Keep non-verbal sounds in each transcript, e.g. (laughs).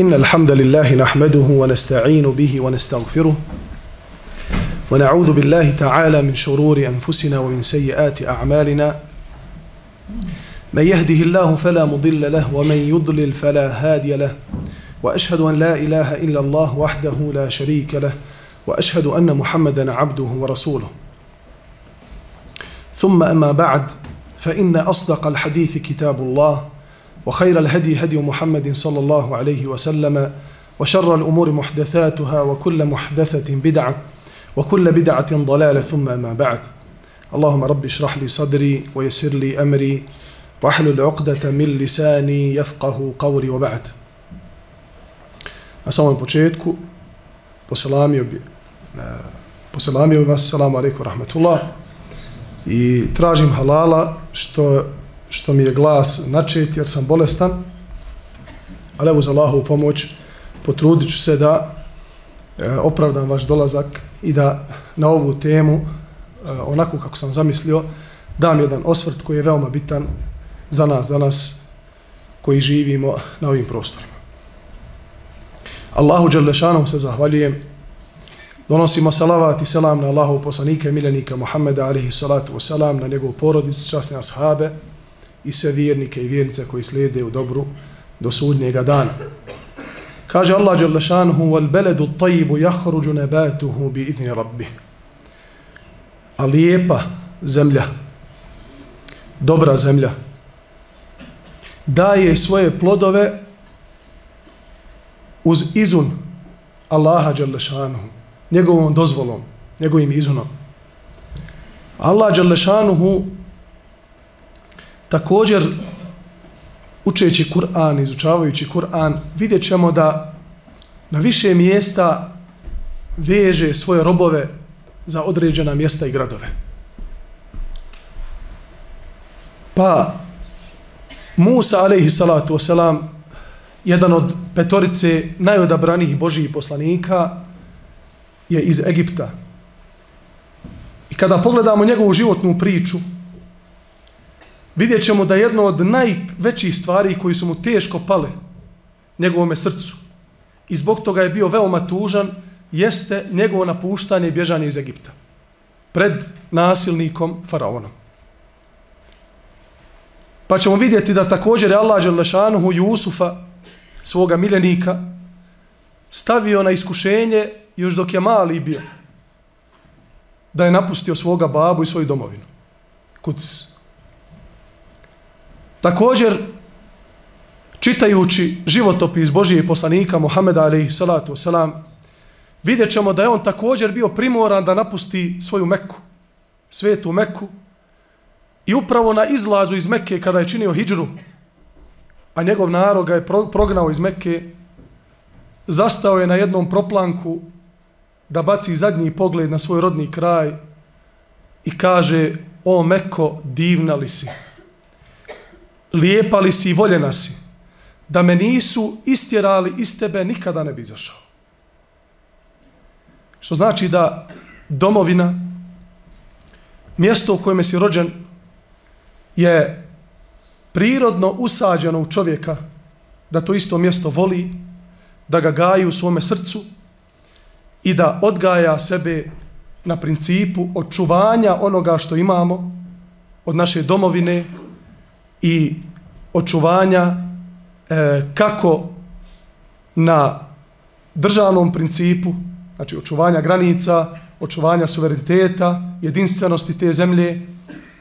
إن الحمد لله نحمده ونستعين به ونستغفره ونعوذ بالله تعالى من شرور أنفسنا ومن سيئات أعمالنا. من يهده الله فلا مضل له ومن يضلل فلا هادي له. وأشهد أن لا إله إلا الله وحده لا شريك له. وأشهد أن محمدا عبده ورسوله. ثم أما بعد فإن أصدق الحديث كتاب الله. وخير الهدي هدي محمد صلى الله عليه وسلم وشر الأمور محدثاتها وكل محدثة بدعة وكل بدعة ضلالة ثم أما بعد. اللهم رب اشرح لي صدري ويسر لي أمري واحلل عقدة من لساني يفقه قولي وبعد. Na samom početku poselamio bi poselamio bi vas, salamu alaikum i tražim halala što, što mi je glas načet jer sam bolestan ali evo za Allahovu pomoć potrudit ću se da e, opravdam vaš dolazak i da na ovu temu e, onako kako sam zamislio dam jedan osvrt koji je veoma bitan za nas danas koji živimo na ovim prostorima. Allahu Đerlešanom se zahvaljujem. Donosimo salavat i selam na Allahu poslanika milenika miljenika Muhammeda alihi salatu wasalam, na njegovu porodicu, časne ashabe i sve vjernike i vjernice koji slijede u dobru do sudnjega dana. Kaže Allah Đerlešanuhu wal beledu tajibu jahruđu nebatuhu bi idni rabbi. A lijepa zemlja, dobra zemlja, daje svoje plodove uz izun Allaha Đalešanuhu, njegovom dozvolom, njegovim izunom. Allah Đalešanuhu također učeći Kur'an, izučavajući Kur'an, vidjet ćemo da na više mjesta veže svoje robove za određena mjesta i gradove. Pa Musa alaihi salatu wasalam jedan od petorice najodabranih Božijih poslanika je iz Egipta. I kada pogledamo njegovu životnu priču, vidjet ćemo da jedno od najvećih stvari koji su mu teško pale njegovome srcu i zbog toga je bio veoma tužan, jeste njegovo napuštanje i bježanje iz Egipta pred nasilnikom faraonom. Pa ćemo vidjeti da također je Allah Đelešanuhu Jusufa, svoga miljenika, stavio na iskušenje još dok je mali bio. Da je napustio svoga babu i svoju domovinu. Kuc. Također, čitajući životopis Božije poslanika Muhammeda alaihi salatu wasalam, vidjet ćemo da je on također bio primoran da napusti svoju Meku, svetu Meku, I upravo na izlazu iz Mekke kada je činio hijđru, a njegov narod ga je prognao iz Mekke, zastao je na jednom proplanku da baci zadnji pogled na svoj rodni kraj i kaže, o Meko, divna li si, lijepa li si i voljena si, da me nisu istjerali iz tebe, nikada ne bi izašao. Što znači da domovina, mjesto u kojem si rođen, je prirodno usađeno u čovjeka da to isto mjesto voli, da ga gaji u svome srcu i da odgaja sebe na principu očuvanja onoga što imamo od naše domovine i očuvanja e, kako na državnom principu, znači očuvanja granica, očuvanja suvereniteta, jedinstvenosti te zemlje,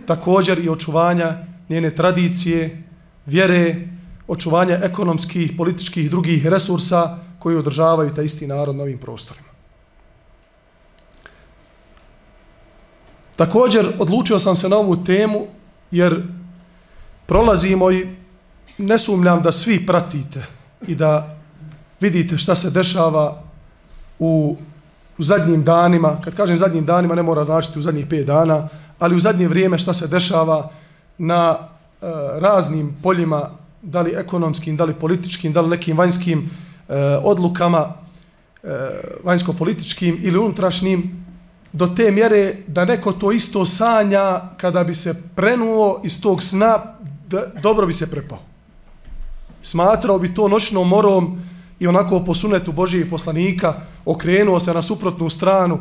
također i očuvanja njene tradicije, vjere, očuvanja ekonomskih, političkih i drugih resursa koji održavaju ta isti narod na ovim prostorima. Također odlučio sam se na ovu temu jer prolazimo i ne sumljam da svi pratite i da vidite šta se dešava u, u zadnjim danima. Kad kažem zadnjim danima ne mora značiti u zadnjih pet dana, ali u zadnje vrijeme šta se dešava na e, raznim poljima, da li ekonomskim, da li političkim, da li nekim vanjskim e, odlukama, e, vanjsko-političkim ili unutrašnjim, do te mjere da neko to isto sanja kada bi se prenuo iz tog sna, da, dobro bi se prepao. Smatrao bi to noćnom morom i onako po sunetu Božijeg poslanika okrenuo se na suprotnu stranu,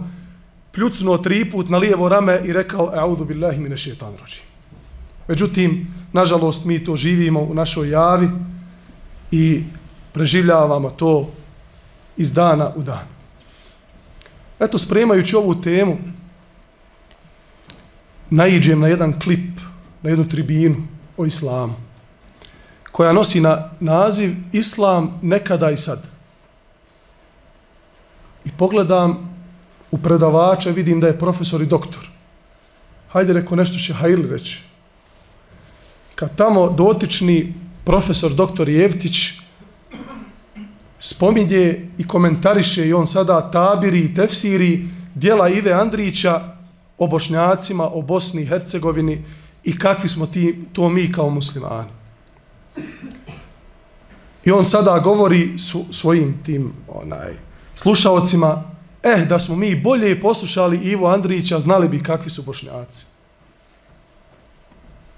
pljucnuo tri put na lijevo rame i rekao A'udhu billahi mine šetan rođi. Međutim, nažalost, mi to živimo u našoj javi i preživljavamo to iz dana u dan. Eto, spremajući ovu temu, naiđem na jedan klip, na jednu tribinu o islamu, koja nosi na naziv Islam nekada i sad. I pogledam u predavača, vidim da je profesor i doktor. Hajde, reko, nešto će Hajli reći. Kad tamo dotični profesor doktor Jevtić spominje i komentariše i on sada tabiri i tefsiri dijela Ive Andrića o bošnjacima, o Bosni i Hercegovini i kakvi smo ti, to mi kao muslimani. I on sada govori su, svojim tim onaj slušaocima, eh, da smo mi bolje poslušali Ivo Andrića, znali bi kakvi su bošnjaci.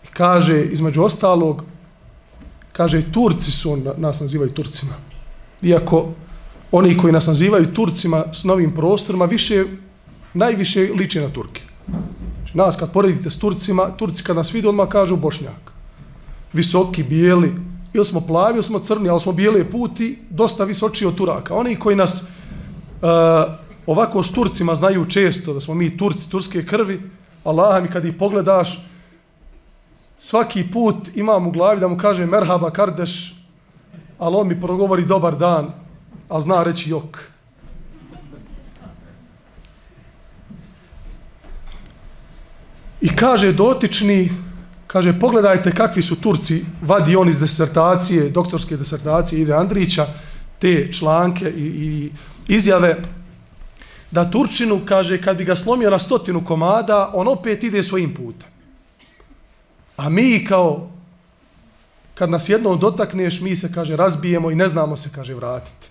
I kaže, između ostalog, kaže, Turci su, nas nazivaju Turcima. Iako oni koji nas nazivaju Turcima s novim prostorima, više, najviše liče na Turke. Nas kad poredite s Turcima, Turci kad nas vidi, odmah kažu Bošnjak. Visoki, bijeli, ili smo plavi, ili smo crni, ali smo bijele puti, dosta visoči od Turaka. Oni koji nas uh, ovako s Turcima znaju često da smo mi Turci, turske krvi, Allah mi kad ih pogledaš, svaki put imam u glavi da mu kaže merhaba kardeš, ali on mi progovori dobar dan, a zna reći jok. I kaže dotični, kaže pogledajte kakvi su Turci, vadi on iz desertacije, doktorske desertacije Ive Andrića, te članke i, i izjave, da Turčinu, kaže, kad bi ga slomio na stotinu komada, on opet ide svojim putem. A mi kao, kad nas jednom dotakneš, mi se, kaže, razbijemo i ne znamo se, kaže, vratiti.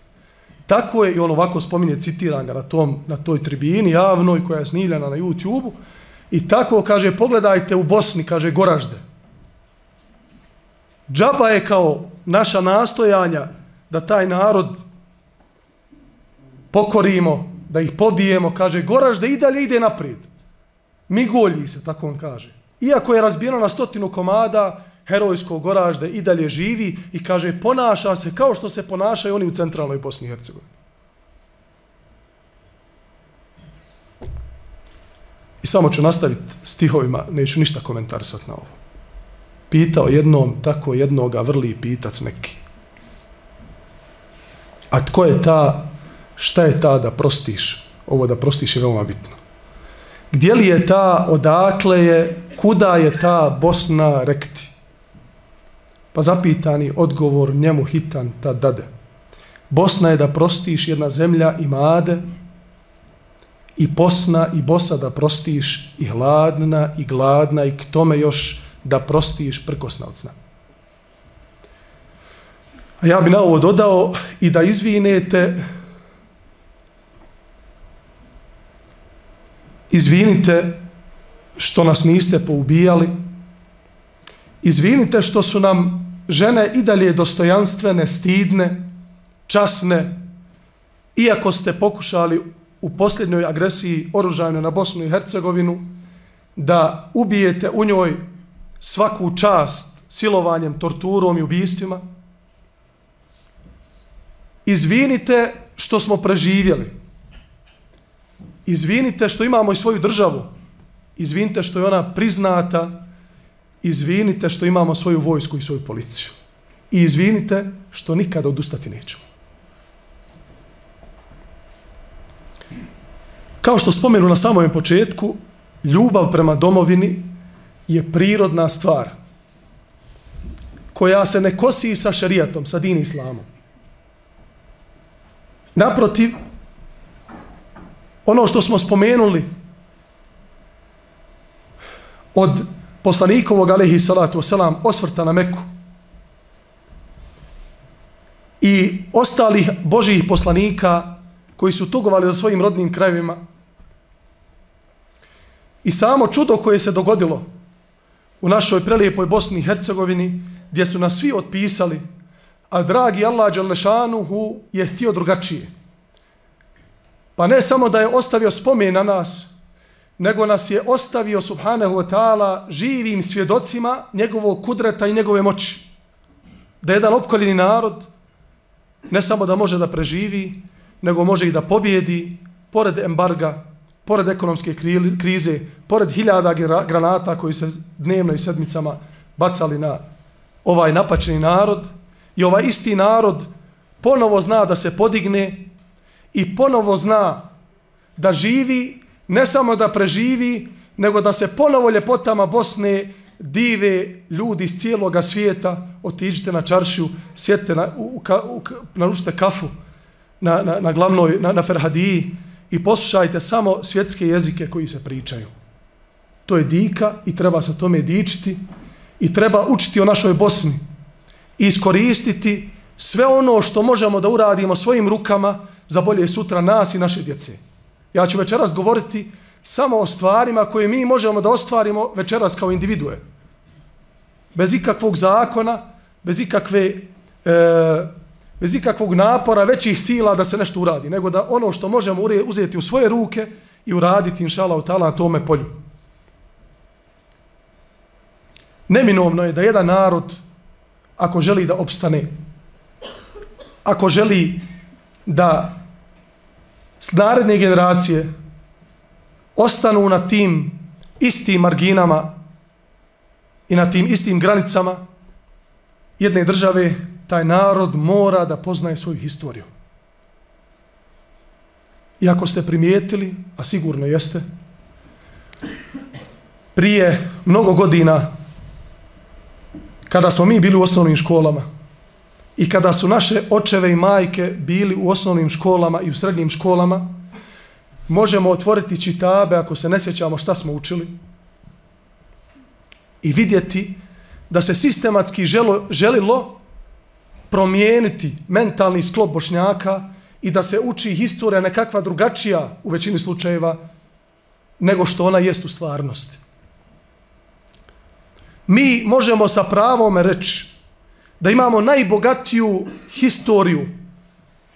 Tako je, i on ovako spominje, citiran ga na, tom, na toj tribini javnoj, koja je snimljena na YouTube-u, I tako, kaže, pogledajte u Bosni, kaže, Goražde. Džaba je kao naša nastojanja da taj narod pokorimo, da ih pobijemo, kaže, Goražde i dalje ide naprijed. Migolji se, tako on kaže. Iako je razbijeno na stotinu komada, herojsko Goražde i dalje živi i kaže, ponaša se kao što se ponašaju oni u centralnoj Bosni i Hercegovini. I samo ću nastaviti stihovima, neću ništa komentarisati na ovo. Pitao jednom, tako jednoga vrli pitac neki. A tko je ta, šta je ta da prostiš? Ovo da prostiš je veoma bitno. Gdje li je ta, odakle je, kuda je ta Bosna rekti? Pa zapitani odgovor njemu hitan ta dade. Bosna je da prostiš jedna zemlja i made, i posna i bosa da prostiš i hladna i gladna i k tome još da prostiš prkosna od sna. A ja bi na ovo dodao i da izvinete izvinite što nas niste poubijali izvinite što su nam žene i dalje dostojanstvene, stidne, časne, iako ste pokušali u posljednjoj agresiji oružajnoj na Bosnu i Hercegovinu, da ubijete u njoj svaku čast silovanjem, torturom i ubijstvima. Izvinite što smo preživjeli. Izvinite što imamo i svoju državu. Izvinite što je ona priznata. Izvinite što imamo svoju vojsku i svoju policiju. I izvinite što nikada odustati nećemo. Kao što spomenu na samom početku, ljubav prema domovini je prirodna stvar koja se ne kosi sa šerijatom, sa din islamom. Naprotiv, ono što smo spomenuli od poslanikovog alaihi salatu wasalam osvrta na Meku i ostalih božijih poslanika koji su tugovali za svojim rodnim krajevima. I samo čudo koje se dogodilo u našoj prelijepoj Bosni i Hercegovini, gdje su nas svi otpisali, A dragi Allah Đalešanuhu je htio drugačije. Pa ne samo da je ostavio spomen na nas, nego nas je ostavio subhanahu wa ta'ala živim svjedocima njegovog kudreta i njegove moći. Da jedan opkoljeni narod ne samo da može da preživi, nego može i da pobjedi pored embarga, pored ekonomske krize, pored hiljada granata koji se dnevno i sedmicama bacali na ovaj napačeni narod. I ovaj isti narod ponovo zna da se podigne i ponovo zna da živi, ne samo da preživi, nego da se ponovo ljepotama Bosne dive ljudi iz cijeloga svijeta, otiđite na čaršiju, sjedite na, u, u, naručite kafu na, na, na glavnoj, na, na Ferhadiji i poslušajte samo svjetske jezike koji se pričaju. To je dika i treba se tome dičiti i treba učiti o našoj Bosni i iskoristiti sve ono što možemo da uradimo svojim rukama za bolje sutra nas i naše djece. Ja ću večeras govoriti samo o stvarima koje mi možemo da ostvarimo večeras kao individue. Bez ikakvog zakona, bez ikakve e, bez ikakvog napora većih sila da se nešto uradi, nego da ono što možemo uzeti u svoje ruke i uraditi, inša u na tome polju. Neminovno je da jedan narod, ako želi da opstane, ako želi da naredne generacije ostanu na tim istim marginama i na tim istim granicama jedne države, taj narod mora da poznaje svoju historiju. I ako ste primijetili, a sigurno jeste, prije mnogo godina, kada smo mi bili u osnovnim školama i kada su naše očeve i majke bili u osnovnim školama i u srednjim školama, možemo otvoriti čitabe ako se ne sjećamo šta smo učili i vidjeti da se sistematski želo, želilo promijeniti mentalni sklop bošnjaka i da se uči historija nekakva drugačija u većini slučajeva nego što ona jest u stvarnosti. Mi možemo sa pravom reći da imamo najbogatiju historiju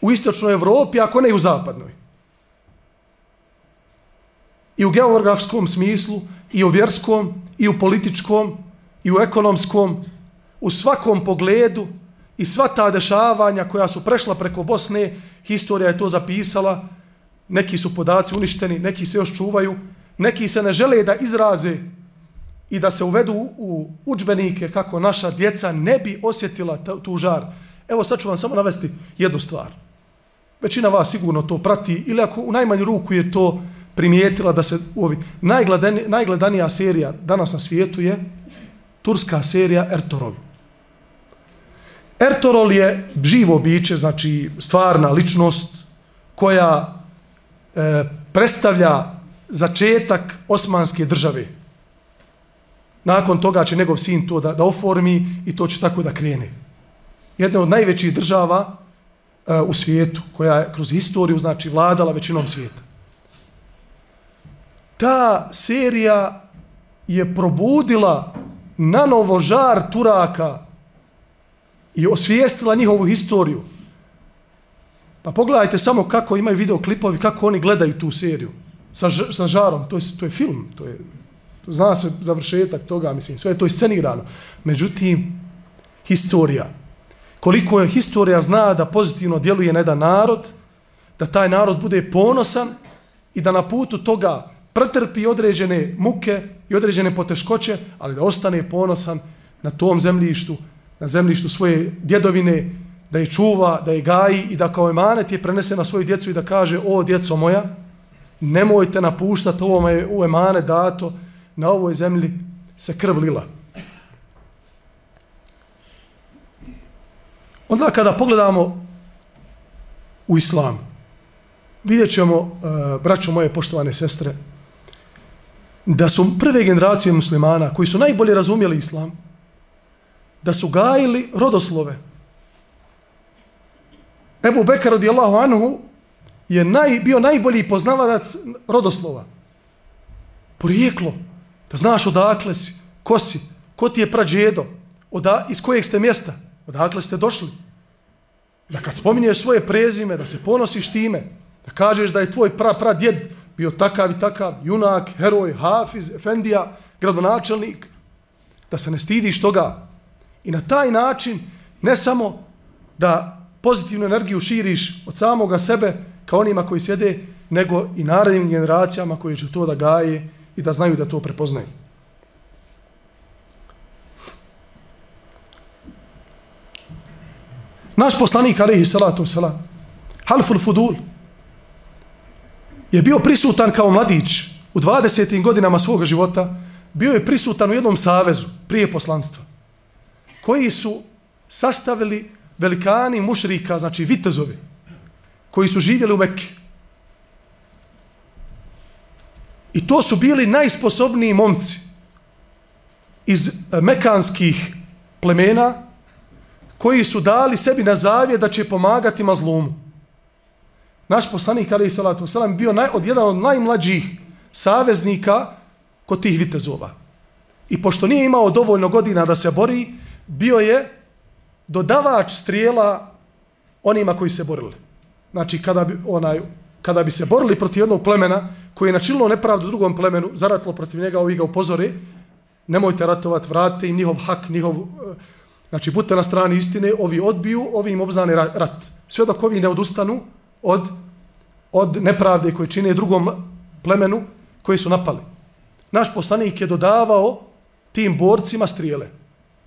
u istočnoj Evropi, ako ne i u zapadnoj. I u geografskom smislu, i u vjerskom, i u političkom, i u ekonomskom, u svakom pogledu i sva ta dešavanja koja su prešla preko Bosne, historija je to zapisala, neki su podaci uništeni, neki se još čuvaju, neki se ne žele da izraze i da se uvedu u učbenike kako naša djeca ne bi osjetila tu žar. Evo sad ću vam samo navesti jednu stvar. Većina vas sigurno to prati ili ako u najmanju ruku je to primijetila da se u ovi najgledanija serija danas na svijetu je turska serija Ertorol. Ertorol je živo biće, znači stvarna ličnost koja e, predstavlja začetak osmanske države. Nakon toga će njegov sin to da, da oformi i to će tako da krene. Jedna od najvećih država e, u svijetu koja je kroz historiju znači vladala većinom svijeta. Ta serija je probudila na novo žar Turaka i osvijestila njihovu historiju. Pa pogledajte samo kako imaju videoklipovi, kako oni gledaju tu seriju sa, sa žarom. To je, to je film, to je, to zna se završetak toga, mislim, sve je to iscenirano. Međutim, historija. Koliko je historija zna da pozitivno djeluje na jedan narod, da taj narod bude ponosan i da na putu toga pretrpi određene muke i određene poteškoće, ali da ostane ponosan na tom zemljištu, na zemljištu svoje djedovine, da je čuva, da je gaji i da kao emanet je prenese na svoju djecu i da kaže, o djeco moja, nemojte napuštati ovo je u emane dato, na ovoj zemlji se krv lila. Onda kada pogledamo u islam, vidjet ćemo, e, braćo moje poštovane sestre, da su prve generacije muslimana koji su najbolje razumjeli islam, da su gajili rodoslove. Ebu Bekar radijallahu anhu je naj, bio najbolji poznavadac rodoslova. Porijeklo. Da znaš odakle si, ko si, ko ti je prađedo, oda, iz kojeg ste mjesta, odakle ste došli. Da kad spominješ svoje prezime, da se ponosiš time, da kažeš da je tvoj pra, pra djed bio takav i takav, junak, heroj, hafiz, efendija, gradonačelnik, da se ne stidiš toga. I na taj način, ne samo da pozitivnu energiju širiš od samoga sebe, kao onima koji sjede, nego i narednim generacijama koji će to da gaje i da znaju da to prepoznaju. Naš poslanik, alaihi salatu wasalam, Halful Fudul, je bio prisutan kao mladić u 20. godinama svoga života, bio je prisutan u jednom savezu prije poslanstva, koji su sastavili velikani mušrika, znači vitezovi, koji su živjeli u Mekke. I to su bili najsposobniji momci iz eh, mekanskih plemena koji su dali sebi na zavije da će pomagati mazlumu. Naš poslanik, ali i salatu wasalam, bio naj, od jedan od najmlađih saveznika kod tih vitezova. I pošto nije imao dovoljno godina da se bori, bio je dodavač strijela onima koji se borili. Znači, kada bi, onaj, kada bi se borili protiv jednog plemena koji je načinilo nepravdu drugom plemenu, zaratilo protiv njega, ovi ga upozori, nemojte ratovati, vrate im njihov hak, njihov, eh, znači, budite na strani istine, ovi odbiju, ovi im obzane rat. Sve dok ovi ne odustanu od, od nepravde koje čine drugom plemenu koji su napali. Naš poslanik je dodavao tim borcima strijele.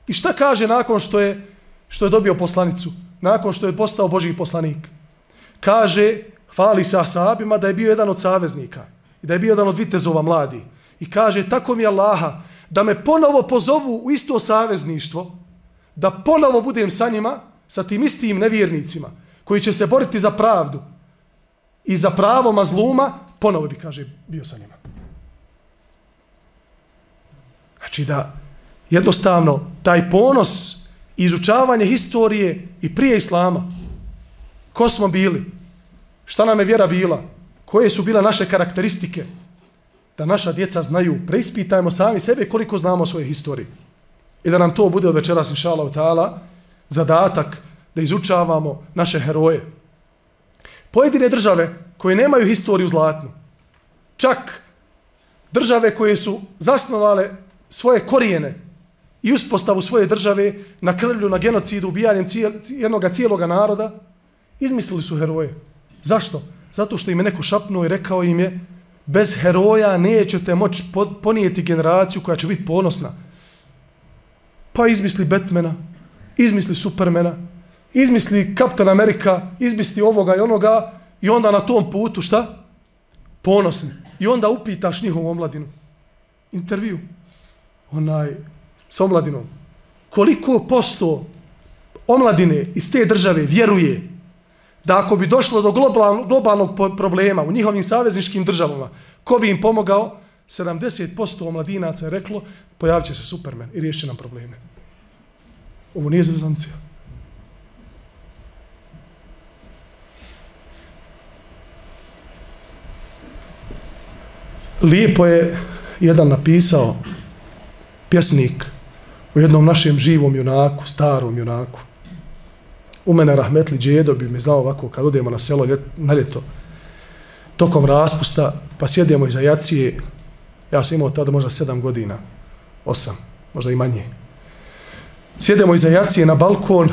I šta kaže nakon što je, što je dobio poslanicu? Nakon što je postao Božji poslanik? Kaže, hvali se asabima da je bio jedan od saveznika i da je bio jedan od vitezova mladi. I kaže, tako mi Allaha, da me ponovo pozovu u isto savezništvo, da ponovo budem sa njima, sa tim istim nevjernicima, koji će se boriti za pravdu i za pravo mazluma, ponovo bi, kaže, bio sa njima. Znači da jednostavno taj ponos izučavanje historije i prije islama, ko smo bili, šta nam je vjera bila, koje su bila naše karakteristike, da naša djeca znaju, preispitajmo sami sebe koliko znamo svoje historije. I da nam to bude od večeras, inša Allah, ta'ala, zadatak da izučavamo naše heroje. Pojedine države koje nemaju historiju zlatnu, čak države koje su zasnovale svoje korijene i uspostavu svoje države na krvlju, na genocidu, ubijanjem cijel, jednog cijelog naroda, izmislili su heroje. Zašto? Zato što im je neko šapnuo i rekao im je bez heroja nećete moći ponijeti generaciju koja će biti ponosna. Pa izmisli Batmana, izmisli Supermana, izmisli Captain America, izmisli ovoga i onoga i onda na tom putu šta? Ponosni. I onda upitaš njihovu omladinu. Intervju. Onaj, sa omladinom. Koliko posto omladine iz te države vjeruje da ako bi došlo do globalnog, globalnog problema u njihovim savezničkim državama, ko bi im pomogao? 70% omladinaca je reklo, pojavit će se Superman i riješi nam probleme. Ovo nije zazancija. Lijepo je jedan napisao pjesnik u jednom našem živom junaku, starom junaku. U mene Rahmetli Džedo bi mi znao ovako kad odemo na selo ljet, na ljeto tokom raspusta, pa sjedemo iza jacije, ja sam imao tada možda sedam godina, osam, možda i manje. Sjedemo iza jacije na balkon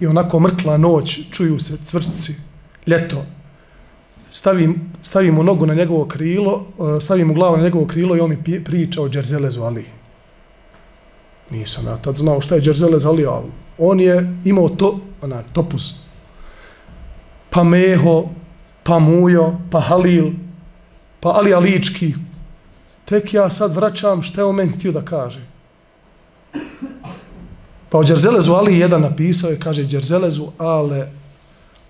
i onako mrkla noć, čuju se cvrčci, ljeto, stavim, stavim mu nogu na njegovo krilo, e, stavim mu glavu na njegovo krilo i on mi priča o Džerzelezu Ali. Nisam ja tad znao šta je Džerzelez Ali, ali on je imao to, ona, topus. Pa Meho, pa Mujo, pa Halil, pa Ali Alički. Tek ja sad vraćam šta je on meni htio da kaže. Pa o Džerzelezu Ali jedan napisao je, kaže Džerzelezu Ale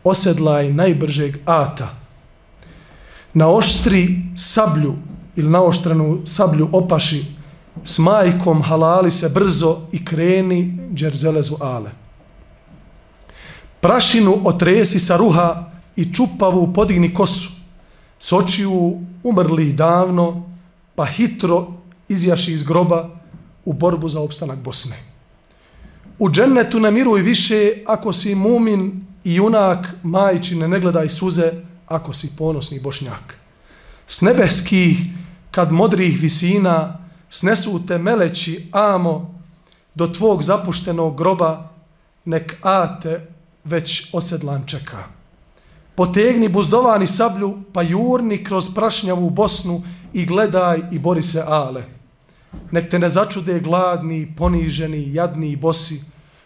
osedlaj najbržeg ata na oštri sablju ili na oštrenu sablju opaši s majkom halali se brzo i kreni džerzelezu ale. Prašinu otresi sa ruha i čupavu podigni kosu, s očiju umrli davno, pa hitro izjaši iz groba u borbu za opstanak Bosne. U džennetu ne miruj više ako si mumin i junak majčine, ne gledaj suze ako si ponosni bošnjak. S nebeskih, kad modrih visina, snesu te meleći amo do tvog zapuštenog groba, nek ate već osedlan čeka. Potegni buzdovani sablju, pa jurni kroz prašnjavu Bosnu i gledaj i bori se ale. Nek te ne začude gladni, poniženi, jadni i bosi,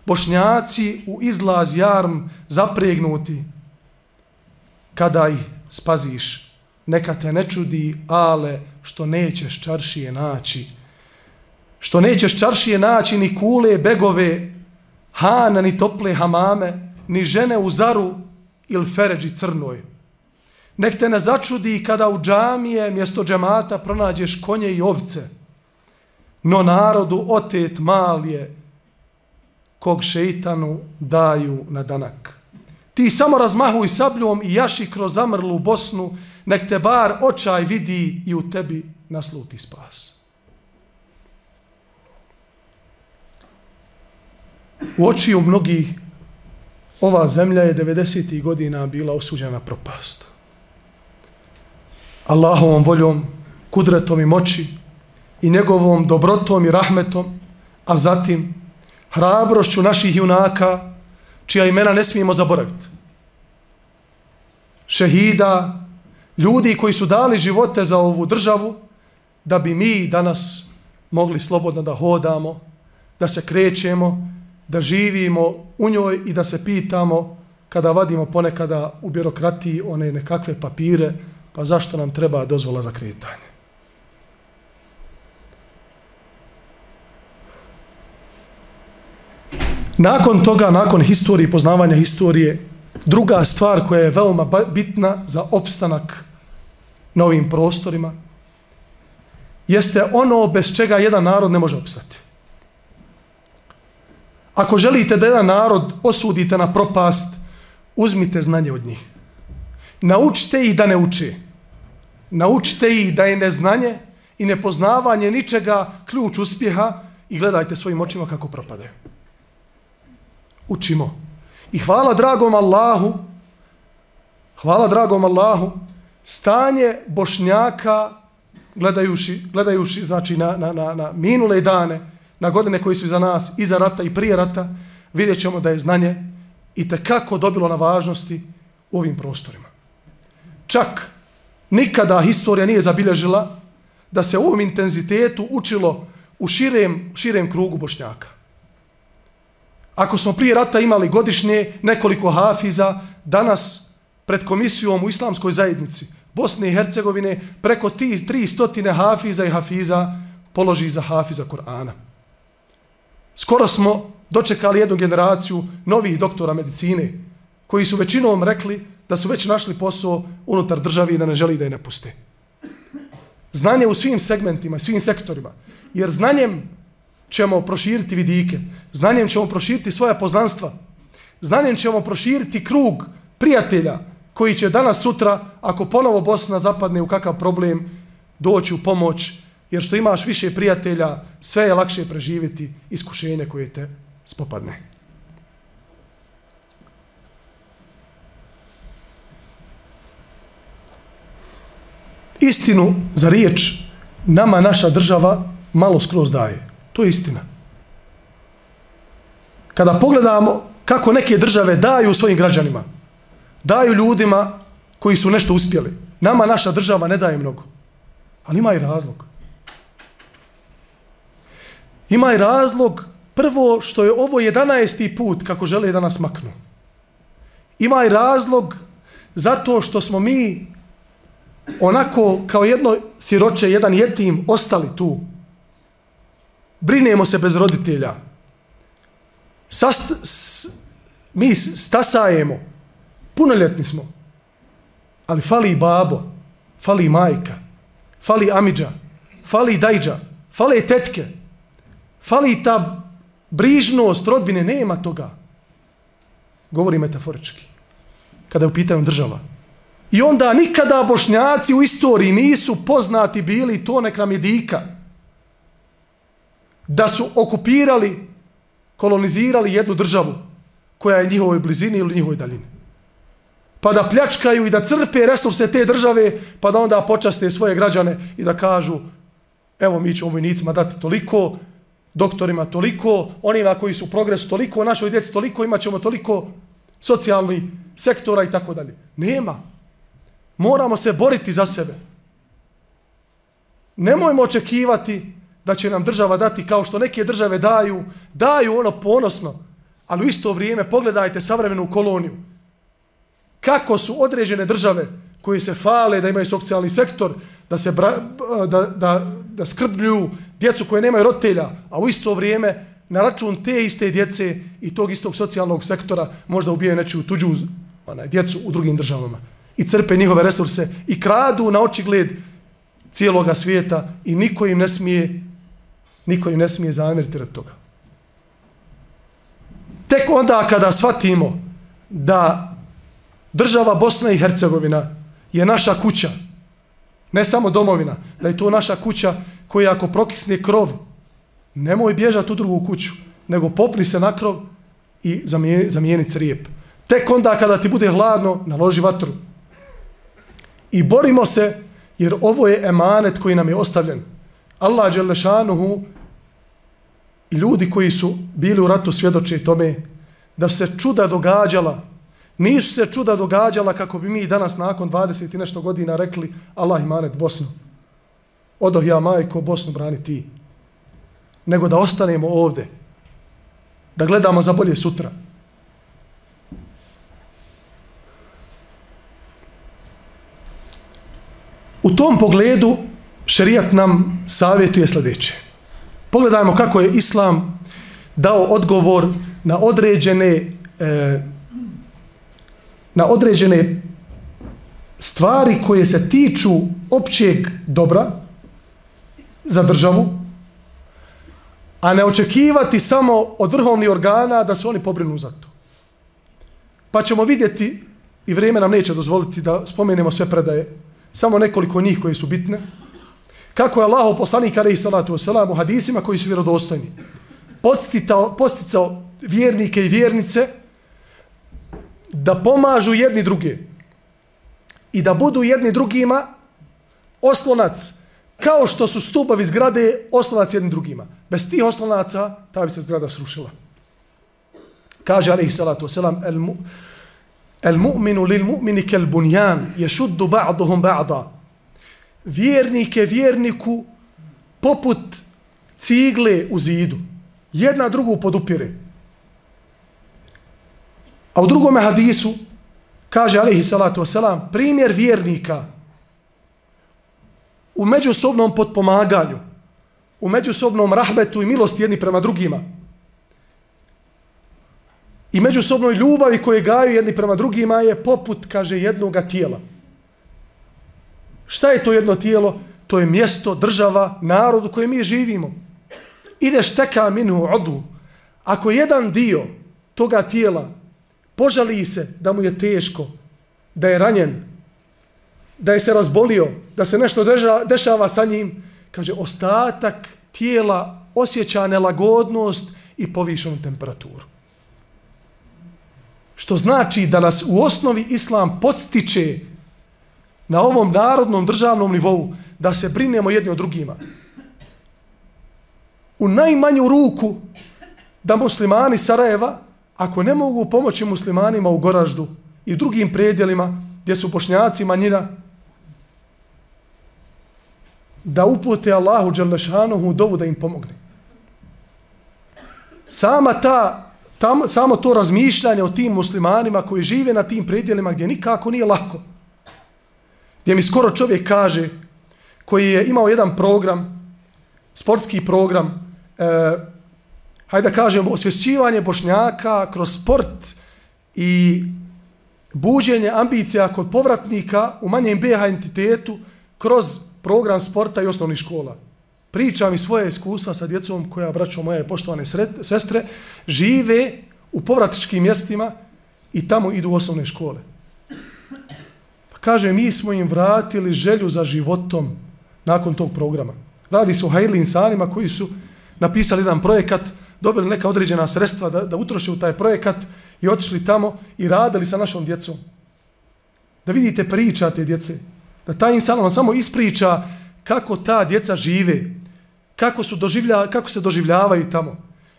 bošnjaci u izlaz jarm zapregnuti, kada ih spaziš, neka te ne čudi ale što nećeš čaršije naći, što nećeš čaršije naći ni kule begove, hana ni tople hamame, ni žene u zaru ili feređi crnoj. Nek te ne začudi kada u džamije mjesto džemata pronađeš konje i ovce, no narodu otet mal je, kog šeitanu daju na danak. Ti samo razmahuj sabljom i jaši kroz zamrlu Bosnu, nek te bar očaj vidi i u tebi nasluti spas. U očiju mnogih ova zemlja je 90. godina bila osuđena propast. Allahovom voljom, kudretom i moći i njegovom dobrotom i rahmetom, a zatim hrabrošću naših junaka, čija imena ne smijemo zaboraviti. Šehida, ljudi koji su dali živote za ovu državu, da bi mi danas mogli slobodno da hodamo, da se krećemo, da živimo u njoj i da se pitamo kada vadimo ponekada u birokratiji one nekakve papire, pa zašto nam treba dozvola za kretanje. Nakon toga, nakon historije, poznavanja historije, druga stvar koja je veoma bitna za opstanak na ovim prostorima, jeste ono bez čega jedan narod ne može opstati. Ako želite da jedan narod osudite na propast, uzmite znanje od njih. Naučite ih da ne uče. Naučite ih da je neznanje i nepoznavanje ničega ključ uspjeha i gledajte svojim očima kako propadaju učimo. I hvala dragom Allahu, hvala dragom Allahu, stanje bošnjaka, gledajući, gledajući znači, na, na, na, na minule dane, na godine koji su iza nas, iza rata i prije rata, vidjet ćemo da je znanje i kako dobilo na važnosti u ovim prostorima. Čak nikada historija nije zabilježila da se u ovom intenzitetu učilo u širem, širem krugu bošnjaka. Ako smo prije rata imali godišnje nekoliko hafiza, danas pred komisijom u islamskoj zajednici Bosne i Hercegovine preko ti tri stotine hafiza i hafiza položi za hafiza Korana. Skoro smo dočekali jednu generaciju novih doktora medicine koji su većinom rekli da su već našli posao unutar državi i da ne želi da je napuste. Znanje u svim segmentima, svim sektorima. Jer znanjem ćemo proširiti vidike, znanjem ćemo proširiti svoja poznanstva, znanjem ćemo proširiti krug prijatelja koji će danas sutra, ako ponovo Bosna zapadne u kakav problem, doći u pomoć, jer što imaš više prijatelja, sve je lakše preživjeti iskušenje koje te spopadne. Istinu za riječ nama naša država malo skroz daje. To je istina. Kada pogledamo kako neke države daju svojim građanima, daju ljudima koji su nešto uspjeli. Nama naša država ne daje mnogo. Ali ima i razlog. Ima i razlog prvo što je ovo 11. put kako žele da nas maknu. Ima i razlog zato što smo mi onako kao jedno siroče, jedan jetim ostali tu brinemo se bez roditelja. Sast, s, mi stasajemo. Punoljetni smo. Ali fali i babo, fali i majka, fali amidža, fali i dajđa, fali i tetke, fali i ta brižnost rodbine, nema toga. Govori metaforički. Kada je u pitanju država. I onda nikada bošnjaci u istoriji nisu poznati bili to nek nam je dika da su okupirali kolonizirali jednu državu koja je njihovoj blizini ili njihovoj daljini. Pa da pljačkaju i da crpe resurse te države, pa da onda počaste svoje građane i da kažu evo mi ćemo vojnicima dati toliko, doktorima toliko, onima koji su u progresu toliko, našoj djeci toliko, imat ćemo toliko socijalni sektora i tako dalje. Nema. Moramo se boriti za sebe. Nemojmo očekivati da će nam država dati kao što neke države daju, daju ono ponosno, ali u isto vrijeme pogledajte savremenu koloniju. Kako su određene države koje se fale da imaju socijalni sektor, da se bra, da, da, da skrbljuju djecu koje nemaju roditelja, a u isto vrijeme na račun te iste djece i tog istog socijalnog sektora možda ubijaju nečiju tuđu onaj, djecu u drugim državama i crpe njihove resurse i kradu na očigled cijeloga svijeta i niko im ne smije niko im ne smije zamjeriti od toga. Tek onda kada shvatimo da država Bosna i Hercegovina je naša kuća, ne samo domovina, da je to naša kuća koja ako prokisne krov, nemoj bježati u drugu kuću, nego popli se na krov i zamijeni, zamijeni crijep. Tek onda kada ti bude hladno, naloži vatru. I borimo se, jer ovo je emanet koji nam je ostavljen. Allah Đelešanuhu i ljudi koji su bili u ratu svjedoče tome da se čuda događala. Nisu se čuda događala kako bi mi danas nakon 20 i nešto godina rekli Allah imanet Bosnu. Odoh ja majko Bosnu brani ti. Nego da ostanemo ovde. Da gledamo za bolje sutra. U tom pogledu šerijat nam savjetuje sljedeće. Pogledajmo kako je Islam dao odgovor na određene e, na određene stvari koje se tiču općeg dobra za državu, a ne očekivati samo od vrhovnih organa da se oni pobrinu za to. Pa ćemo vidjeti, i vrijeme nam neće dozvoliti da spomenemo sve predaje, samo nekoliko njih koje su bitne, kako je Allah poslanik alaihi salatu wasalam u hadisima koji su vjerodostojni posticao, posticao vjernike i vjernice da pomažu jedni druge i da budu jedni drugima oslonac kao što su stubovi zgrade oslonac jednim drugima. Bez tih oslonaca ta bi se zgrada srušila. Kaže alaihi salatu wasalam el, mu, el mu'minu lil mu'mini kel bunjan ješuddu ba'duhum ba'da vjernike vjerniku poput cigle u zidu. Jedna drugu podupire. A u drugome hadisu kaže alaihi salatu wasalam primjer vjernika u međusobnom potpomaganju u međusobnom rahmetu i milosti jedni prema drugima i međusobnoj ljubavi koje gaju jedni prema drugima je poput, kaže, jednoga tijela. Šta je to jedno tijelo? To je mjesto, država, narod u kojem mi živimo. Ideš teka minu odu. Ako jedan dio toga tijela požali se da mu je teško, da je ranjen, da je se razbolio, da se nešto dešava sa njim, kaže, ostatak tijela osjeća nelagodnost i povišenu temperaturu. Što znači da nas u osnovi islam podstiče na ovom narodnom državnom nivou da se brinemo jedni od drugima. U najmanju ruku da muslimani Sarajeva, ako ne mogu pomoći muslimanima u Goraždu i drugim predjelima gdje su pošnjaci manjina, da upute Allahu Đerlešanohu dovu da im pomogne. Sama ta, tam, samo to razmišljanje o tim muslimanima koji žive na tim predjelima gdje nikako nije lako, gdje mi skoro čovjek kaže, koji je imao jedan program, sportski program, e, hajde da kažemo, osvješćivanje bošnjaka kroz sport i buđenje ambicija kod povratnika u manjem BH entitetu kroz program sporta i osnovnih škola. Pričam i svoje iskustva sa djecom koja, braćo moje poštovane sred, sestre, žive u povratičkim mjestima i tamo idu u osnovne škole. Kaže, mi smo im vratili želju za životom nakon tog programa. Radi se o hajli insanima koji su napisali jedan projekat, dobili neka određena sredstva da, da utroše u taj projekat i otišli tamo i radili sa našom djecom. Da vidite priča te djece. Da taj insan vam samo ispriča kako ta djeca žive, kako, su doživlja, kako se doživljavaju tamo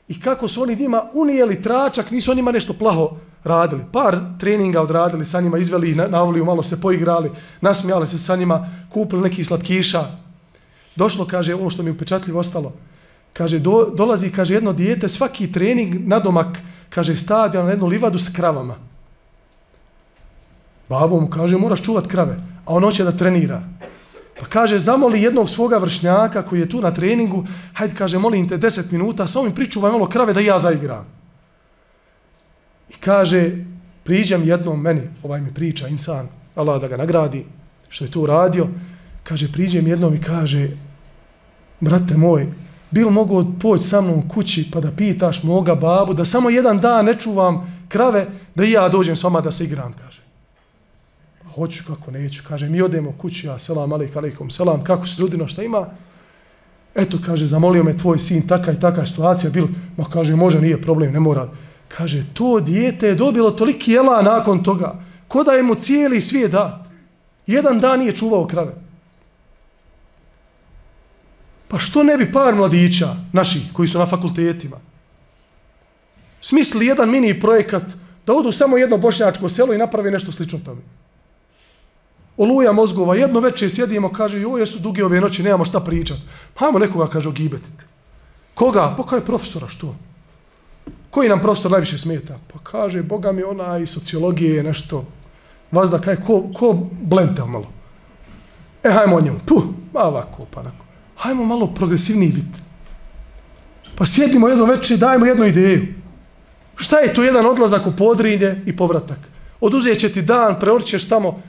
i kako su oni njima unijeli tračak, nisu onima nešto plaho radili. Par treninga odradili sa njima, izveli ih na, na malo se poigrali, nasmijali se sa njima, kupili neki slatkiša. Došlo, kaže, ono što mi upečatljivo ostalo, kaže, do, dolazi, kaže, jedno dijete, svaki trening na domak, kaže, stadion na jednu livadu s kravama. Babo mu kaže, moraš čuvat krave, a on hoće da trenira. Pa kaže, zamoli jednog svoga vršnjaka koji je tu na treningu, hajde, kaže, molim te deset minuta, samo mi pričuvaj malo krave da ja zaigram. I kaže, priđem jednom meni, ovaj mi priča, insan, Allah da ga nagradi, što je to radio, kaže, priđem jednom i kaže, brate moj, bil mogu poći sa mnom kući pa da pitaš moga babu, da samo jedan dan ne čuvam krave, da i ja dođem s vama da se igram, kaže. Pa hoću, kako neću, kaže, mi odemo kući, ja, selam, alik, alikom, selam, kako se ljudino, šta ima? Eto, kaže, zamolio me tvoj sin, taka i taka situacija, bil, ma kaže, može, nije problem, ne mora. Kaže, to dijete je dobilo toliki jela nakon toga, ko da je mu cijeli svijet dat. Jedan dan nije čuvao krave. Pa što ne bi par mladića, naši, koji su na fakultetima, smisli jedan mini projekat da odu samo jedno bošnjačko selo i napravi nešto slično tome. Oluja mozgova, jedno večer sjedimo, kaže, joj, jesu duge ove noći, nemamo šta pričat. Hajmo nekoga, kaže, ogibetiti. Koga? Pa kaj profesora, što? Koji nam profesor najviše smeta? Pa kaže, boga mi ona i sociologije je nešto, vazda, kaj, ko, ko blenta malo. E, hajmo o njemu. Puh, ma ovako, pa nako hajmo malo progresivniji biti. Pa sjedimo jedno večer i dajmo jednu ideju. Šta je to jedan odlazak u podrinje i povratak? Oduzet će ti dan, preorićeš tamo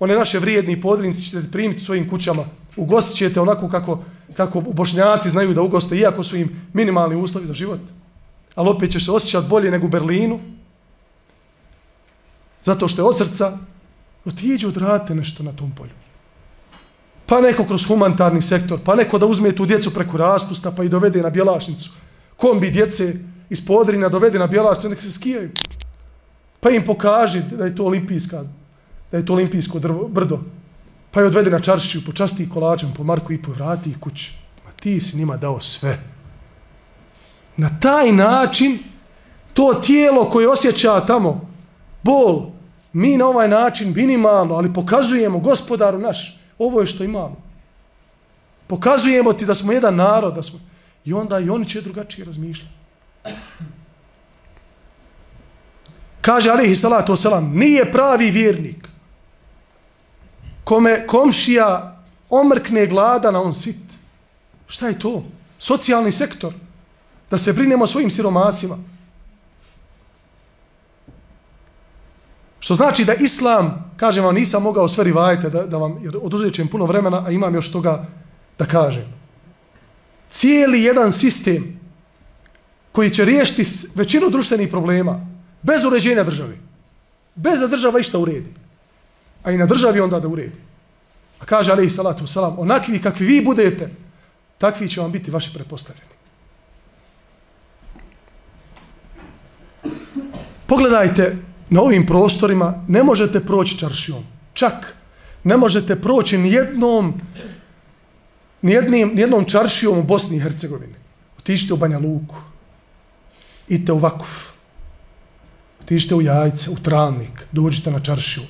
one naše vrijedni podrinci, ćete ti primiti svojim kućama. Ugostit ćete onako kako, kako bošnjaci znaju da ugoste, iako su im minimalni uslovi za život. Ali opet ćeš se osjećati bolje nego u Berlinu. Zato što je od srca, otiđu odradite nešto na tom polju pa neko kroz humanitarni sektor, pa neko da uzme tu djecu preko raspusta pa i dovede na bjelašnicu. Kombi djece iz podrina dovede na bjelašnicu, nek se skijaju. Pa im pokaži da je to olimpijska, da je to olimpijsko drvo, brdo. Pa je odvede na čaršiju, počasti kolačem, po Marku i po vrati i kući. Ma ti si njima dao sve. Na taj način, to tijelo koje osjeća tamo, bol, mi na ovaj način minimalno, ali pokazujemo gospodaru naš, ovo je što imamo. Pokazujemo ti da smo jedan narod, da smo... I onda i oni će drugačije razmišljati. Kaže alihi salatu wasalam, nije pravi vjernik kome komšija omrkne glada na on sit. Šta je to? Socijalni sektor. Da se brinemo svojim siromasima. Što znači da islam, kažem vam, nisam mogao sve rivajte da, da vam, jer oduzećem puno vremena, a imam još toga da kažem. Cijeli jedan sistem koji će riješiti većinu društvenih problema bez uređenja države. Bez da država išta uredi. A i na državi onda da uredi. A kaže alaih salatu salam, onakvi kakvi vi budete, takvi će vam biti vaši prepostavljeni. Pogledajte na ovim prostorima ne možete proći čaršijom. Čak ne možete proći nijednom nijednim, nijednom čaršijom u Bosni i Hercegovini. Otišite u Banja Luku. Idite u Vakuf. Otišite u Jajce, u Travnik. Dođite na čaršiju.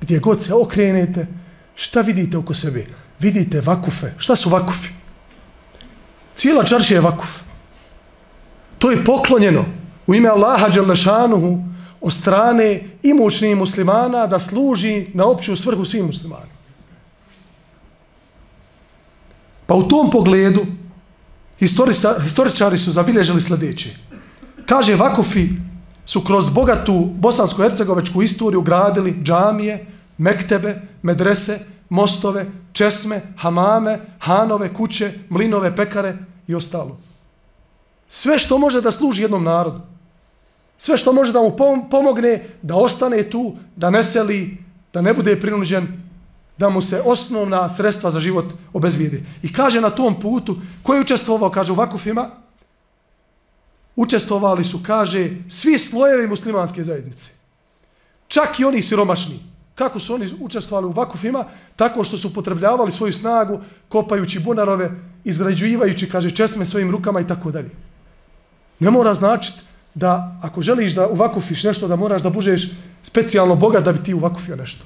Gdje god se okrenete, šta vidite oko sebe? Vidite Vakufe. Šta su Vakufi? Cijela čaršija je Vakuf. To je poklonjeno u ime Allaha Đalešanuhu o strane imućnih muslimana da služi na opću svrhu svim muslimanima. Pa u tom pogledu historičari su zabilježili sljedeće. Kaže, Vakufi su kroz bogatu bosansko-hercegovečku istoriju gradili džamije, mektebe, medrese, mostove, česme, hamame, hanove, kuće, mlinove, pekare i ostalo. Sve što može da služi jednom narodu. Sve što može da mu pomogne da ostane tu, da ne seli, da ne bude prinuđen, da mu se osnovna sredstva za život obezvijede. I kaže na tom putu, koji je učestvovao, kaže u Vakufima, učestvovali su, kaže, svi slojevi muslimanske zajednice. Čak i oni siromašni. Kako su oni učestvovali u vakufima? Tako što su potrebljavali svoju snagu, kopajući bunarove, izgrađujući, kaže, česme svojim rukama i tako dalje. Ne mora značiti da ako želiš da uvakufiš nešto, da moraš da bužeš specijalno bogat da bi ti uvakufio nešto.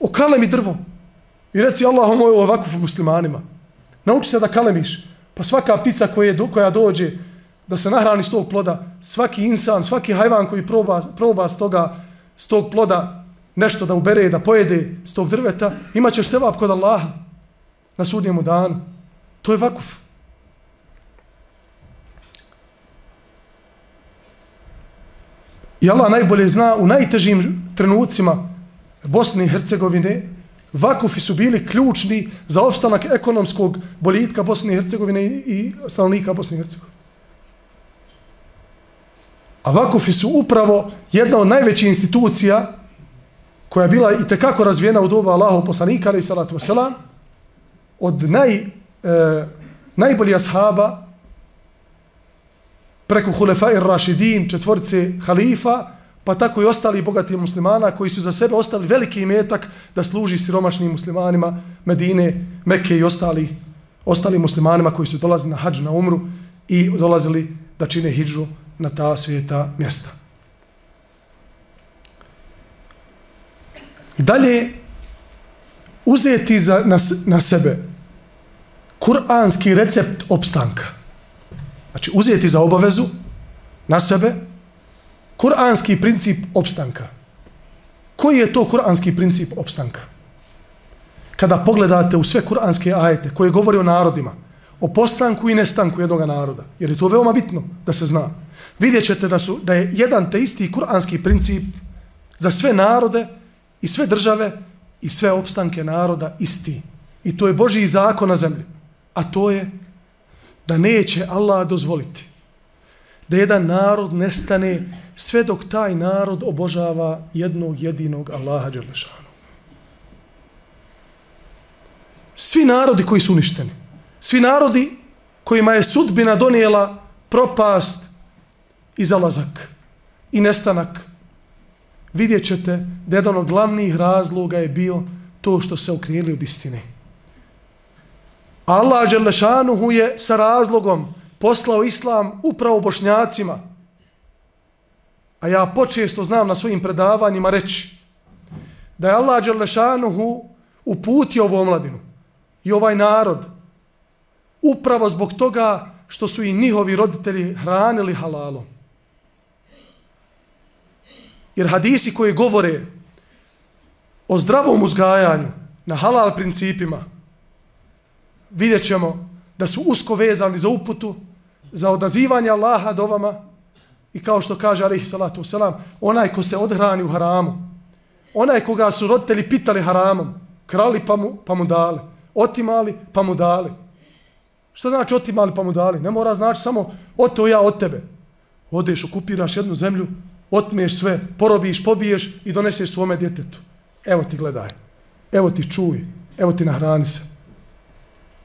Okale mi drvo. I reci Allahu moj uvakufu muslimanima. Nauči se da kalemiš. Pa svaka ptica koja, koja dođe da se nahrani s tog ploda, svaki insan, svaki hajvan koji proba, proba s, toga, s tog ploda nešto da ubere, da pojede s tog drveta, imaćeš sevap kod Allaha na sudnjemu danu. To je vakuf. I Allah najbolje zna u najtežim trenucima Bosne i Hercegovine vakufi su bili ključni za opstanak ekonomskog boljitka Bosne i Hercegovine i stanovnika Bosne i Hercegovine. A vakufi su upravo jedna od najvećih institucija koja je bila i tekako razvijena u doba Allahov poslanika, ali i salatu wasalam, od naj, e, najboljih ashaba preko Hulefa i Rašidin, četvorce halifa, pa tako i ostali bogati muslimana koji su za sebe ostali veliki imetak da služi siromašnim muslimanima Medine, Mekke i ostali, ostali muslimanima koji su dolazili na hađ na umru i dolazili da čine hijđu na ta svijeta mjesta. Dalje, uzeti za, na, na sebe kuranski recept opstanka. Znači, uzeti za obavezu na sebe kuranski princip opstanka. Koji je to kuranski princip opstanka? Kada pogledate u sve kuranske ajete koje govore o narodima, o postanku i nestanku jednog naroda, jer je to veoma bitno da se zna, vidjet ćete da, su, da je jedan te isti kuranski princip za sve narode i sve države i sve opstanke naroda isti. I to je Božji zakon na zemlji. A to je da neće Allah dozvoliti da jedan narod nestane sve dok taj narod obožava jednog jedinog Allaha Đerlešanu. Svi narodi koji su uništeni, svi narodi kojima je sudbina donijela propast i zalazak i nestanak, vidjet ćete da jedan od glavnih razloga je bio to što se okrijeli od istine. Allah Đerlešanuhu je sa razlogom poslao islam upravo bošnjacima. A ja počesto znam na svojim predavanjima reći da je Allah Đerlešanuhu uputio ovu omladinu i ovaj narod upravo zbog toga što su i njihovi roditelji hranili halalom. Jer hadisi koji govore o zdravom uzgajanju na halal principima vidjet ćemo da su usko vezani za uputu, za odazivanje Allaha do vama i kao što kaže alaihi salatu wasalam, onaj ko se odhrani u haramu, onaj koga su roditelji pitali haramom, krali pa mu, pa mu dali, otimali pa mu dali. Što znači otimali pa mu dali? Ne mora znači samo oto ja od tebe. Odeš, okupiraš jednu zemlju, otmeš sve, porobiš, pobiješ i doneseš svome djetetu. Evo ti gledaj, evo ti čuj, evo ti nahrani se.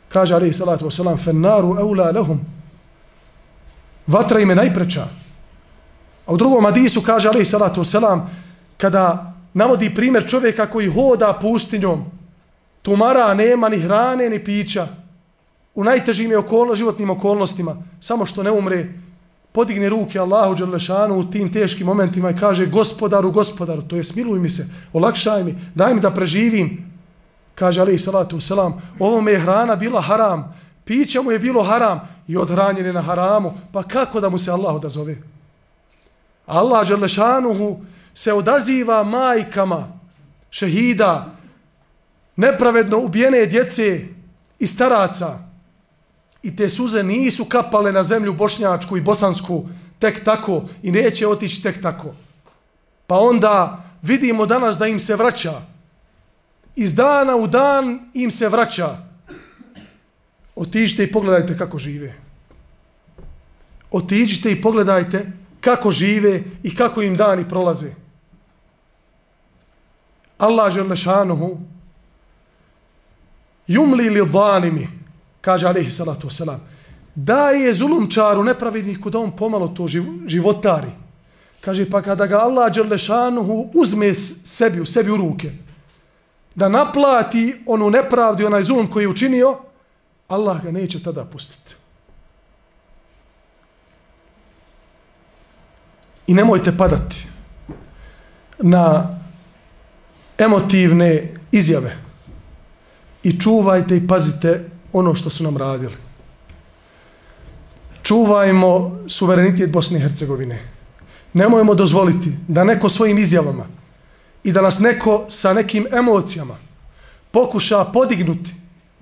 Kaže alaihi salatu wasalam, fennaru eula lehum. Vatra im je najpreča. A u drugom hadisu kaže alaihi salatu wasalam, kada navodi primjer čovjeka koji hoda pustinjom, tumara, nema ni hrane, ni pića, u najtežim je okolno, životnim okolnostima, samo što ne umre, podigne ruke Allahu Đerlešanu u tim teškim momentima i kaže gospodaru, gospodaru, to je smiluj mi se, olakšaj mi, daj mi da preživim, kaže alaih salatu selam, ovome je hrana bila haram, piće mu je bilo haram i odhranjen je na haramu, pa kako da mu se Allah odazove? Allah Đerlešanuhu se odaziva majkama šehida, nepravedno ubijene djece i staraca. I te suze nisu kapale na zemlju bošnjačku i bosansku tek tako i neće otići tek tako. Pa onda vidimo danas da im se vraća iz dana u dan im se vraća. Otiđite i pogledajte kako žive. Otiđite i pogledajte kako žive i kako im dani prolaze. Allah žele šanuhu jumli li zalimi, kaže alaihi salatu wasalam, daje zulumčaru nepravedniku da on pomalo to životari. Kaže, pa kada ga Allah Đerlešanuhu uzme sebi, u sebi u ruke, da naplati onu nepravdu, onaj zulm koji je učinio, Allah ga neće tada pustiti. I nemojte padati na emotivne izjave. I čuvajte i pazite ono što su nam radili. Čuvajmo suverenitet Bosne i Hercegovine. Nemojmo dozvoliti da neko svojim izjavama i da nas neko sa nekim emocijama pokuša podignuti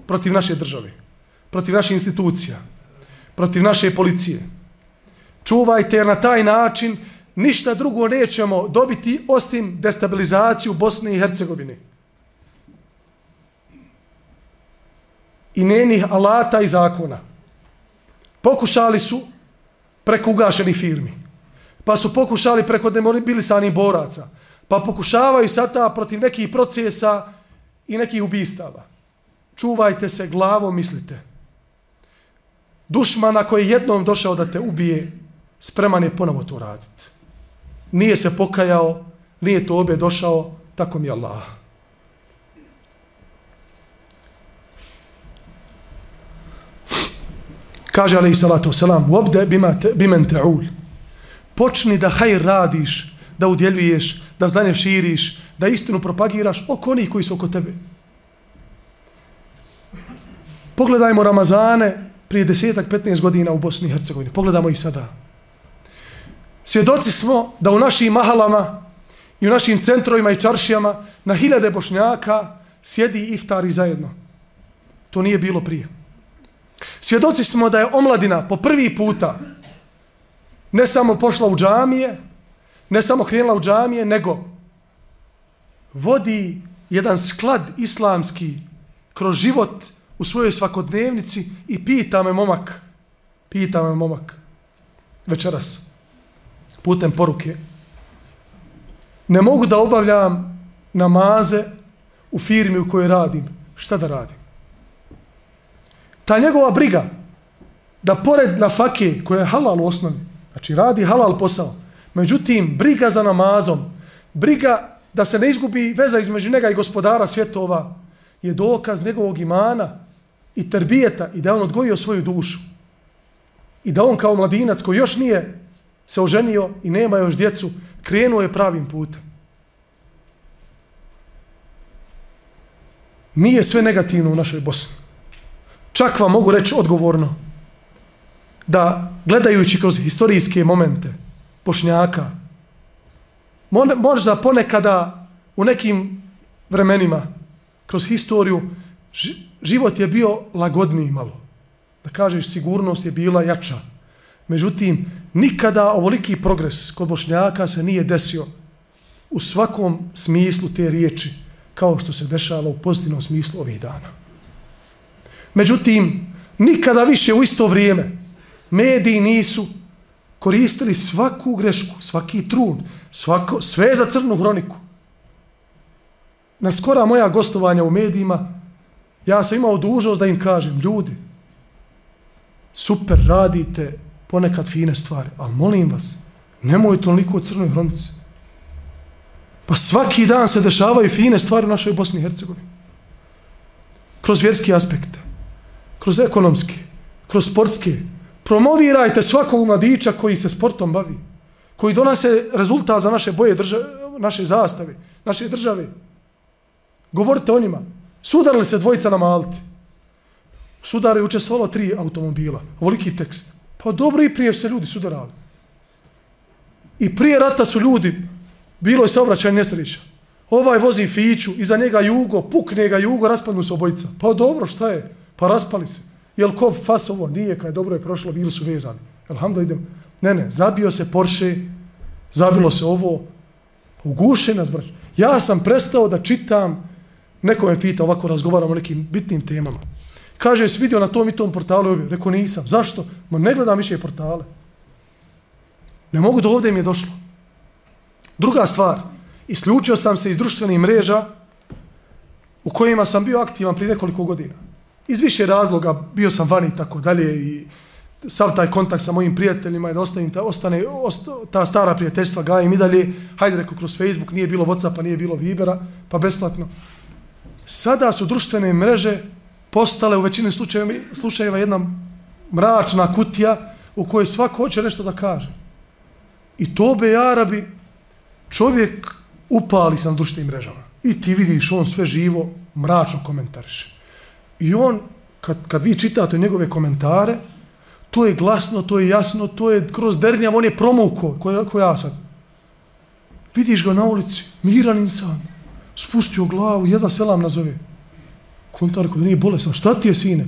protiv naše države, protiv naše institucija, protiv naše policije. Čuvajte jer na taj način ništa drugo nećemo dobiti osim destabilizaciju Bosne i Hercegovine. I njenih alata i zakona. Pokušali su preko ugašenih firmi. Pa su pokušali preko demobilisanih boraca. Pa pokušavaju sada protiv nekih procesa i nekih ubistava. Čuvajte se glavom, mislite. Dušmana koji je jednom došao da te ubije, spreman je ponovo to raditi nije se pokajao, nije to obje došao, tako mi je Allah. Kaže alaih salatu wasalam, uobde bimen te'ul. Počni da hajr radiš, da udjeljuješ, da znanje širiš, da istinu propagiraš oko onih koji su oko tebe. Pogledajmo Ramazane prije desetak, 15 godina u Bosni i Hercegovini. Pogledamo i sada. Svjedoci smo da u našim mahalama i u našim centrovima i čaršijama na hiljade bošnjaka sjedi iftari zajedno. To nije bilo prije. Svjedoci smo da je omladina po prvi puta ne samo pošla u džamije, ne samo krenula u džamije, nego vodi jedan sklad islamski kroz život u svojoj svakodnevnici i pita me momak, pita me momak večeras putem poruke. Ne mogu da obavljam namaze u firmi u kojoj radim. Šta da radim? Ta njegova briga da pored na fake koja je halal u osnovi, znači radi halal posao, međutim, briga za namazom, briga da se ne izgubi veza između njega i gospodara svjetova, je dokaz njegovog imana i terbijeta i da on odgojio svoju dušu. I da on kao mladinac koji još nije se oženio i nema još djecu, krenuo je pravim putem. Nije sve negativno u našoj Bosni. Čak vam mogu reći odgovorno da gledajući kroz historijske momente bošnjaka. možda ponekada u nekim vremenima kroz historiju život je bio lagodniji malo. Da kažeš sigurnost je bila jača. Međutim, nikada ovoliki progres kod bošnjaka se nije desio u svakom smislu te riječi kao što se dešava u pozitivnom smislu ovih dana. Međutim, nikada više u isto vrijeme mediji nisu koristili svaku grešku, svaki trud, svako, sve za crnu hroniku. Na skora moja gostovanja u medijima, ja sam imao dužnost da im kažem, ljudi, super, radite, ponekad fine stvari, ali molim vas, nemoj toliko crnoj hronici. Pa svaki dan se dešavaju fine stvari u našoj Bosni i Hercegovini. Kroz vjerski aspekt, kroz ekonomski, kroz sportski. Promovirajte svakog mladića koji se sportom bavi, koji donose rezultat za naše boje države, naše zastave, naše države. Govorite o njima. Sudarili se dvojica na Malti. Sudare učestvovalo tri automobila. Ovoliki tekst. Pa dobro i prije se ljudi sudarali. I prije rata su ljudi, bilo je saobraćaj nesreća. Ovaj vozi fiću, iza njega jugo, pukne ga jugo, raspadnu se obojica. Pa dobro, šta je? Pa raspali se. Jel ko fas ovo? Nije, je dobro je prošlo, bili su vezani. Alhamdulillah, idem. Ne, ne, zabio se Porsche, zabilo se ovo, uguše nas, brać. Ja sam prestao da čitam, neko me pita, ovako razgovaramo o nekim bitnim temama. Kaže, jesi vidio na tom i tom portalu? Rekao, nisam. Zašto? Ma ne gledam više portale. Ne mogu da ovdje mi je došlo. Druga stvar, isključio sam se iz društvenih mreža u kojima sam bio aktivan prije nekoliko godina. Iz više razloga bio sam vani i tako dalje i sav taj kontakt sa mojim prijateljima i da ostavim ta, ostane osta, ta stara prijateljstva gajim i dalje, hajde rekao kroz Facebook, nije bilo Whatsappa, nije bilo Vibera, pa besplatno. Sada su društvene mreže postale u većini slučajeva, slučajeva jedna mračna kutija u kojoj svako hoće nešto da kaže. I to be Arabi čovjek upali se na društvenim mrežama. I ti vidiš, on sve živo, mračno komentariše. I on, kad, kad vi čitate njegove komentare, to je glasno, to je jasno, to je kroz dernjav, on je promuko, ko, ko ja sad. Vidiš ga na ulici, miran insan, spustio glavu, jedva selam nazove. Kontar koji nije bolesan, šta ti je sine?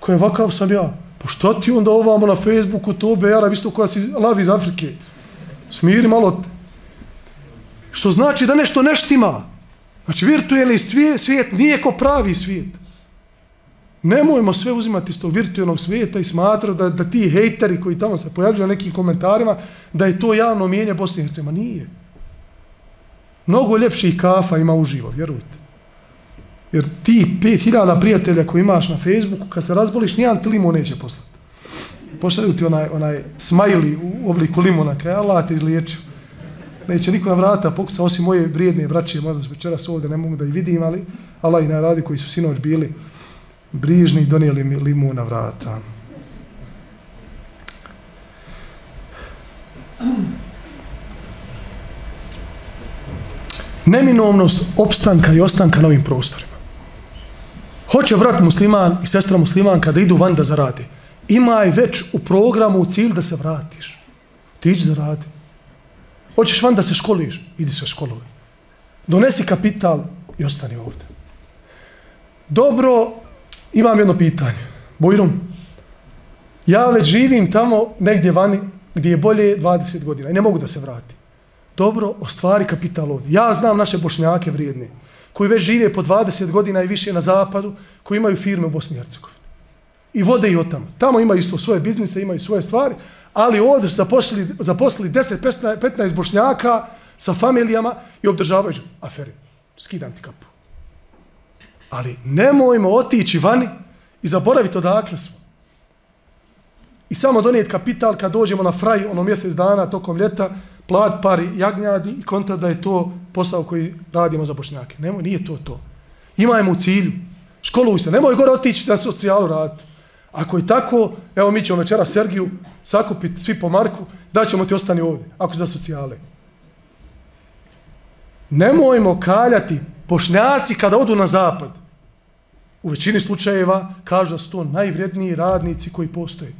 Ko je vakav sam ja? Pa šta ti onda ovamo na Facebooku, to bejara, isto koja si lavi iz Afrike. Smiri malo. Što znači da nešto neštima. Znači, virtuelni svijet nije ko pravi svijet. Nemojmo sve uzimati iz tog virtualnog svijeta i smatrati da, da ti hejteri koji tamo se pojavljaju na nekim komentarima, da je to javno mijenje Bosne i Hercegovine. Nije. Mnogo ljepših kafa ima uživo, vjerujte. Jer ti 5000 prijatelja koji imaš na Facebooku, kad se razboliš, nijedan ti limun neće poslati. Pošalju ti onaj, onaj smajli u obliku limuna, kaj Allah te izliječio. Neće niko na vrata pokuca, osim moje vrijedne braće, možda se večeras ovdje ne mogu da ih vidim, ali Allah i naradi koji su sinoć bili brižni donijeli mi limu na vrata. Neminovnost opstanka i ostanka na ovim prostorima. Hoće brat musliman i sestra muslimanka da idu van da zarade. Imaj već u programu u cilj da se vratiš. Ti ići zaradi. Hoćeš van da se školiš, idi se školovi. Donesi kapital i ostani ovdje. Dobro, imam jedno pitanje. Bojrom, ja već živim tamo negdje vani gdje je bolje 20 godina i ne mogu da se vrati. Dobro, ostvari kapital ovdje. Ja znam naše bošnjake vrijedne koji već žive po 20 godina i više na zapadu, koji imaju firme u Bosni i Hercegovini. I vode i od tamo. Tamo imaju isto svoje biznise, imaju svoje stvari, ali ovdje su zaposlili, zaposlili 10-15 bošnjaka sa familijama i obdržavaju aferi. Skidam ti kapu. Ali nemojmo otići vani i zaboraviti odakle smo. I samo donijeti kapital kad dođemo na fraj ono mjesec dana tokom ljeta, plat pari jagnjadi i konta da je to posao koji radimo za bošnjake. Nemoj, nije to to. Imajmo u cilju. Školuj se. Nemoj gore otići da socijalu raditi. Ako je tako, evo mi ćemo večera Sergiju sakupiti svi po Marku, da ćemo ti ostani ovdje, ako za socijale. Nemojmo kaljati bošnjaci kada odu na zapad. U većini slučajeva kažu da su to najvredniji radnici koji postoje.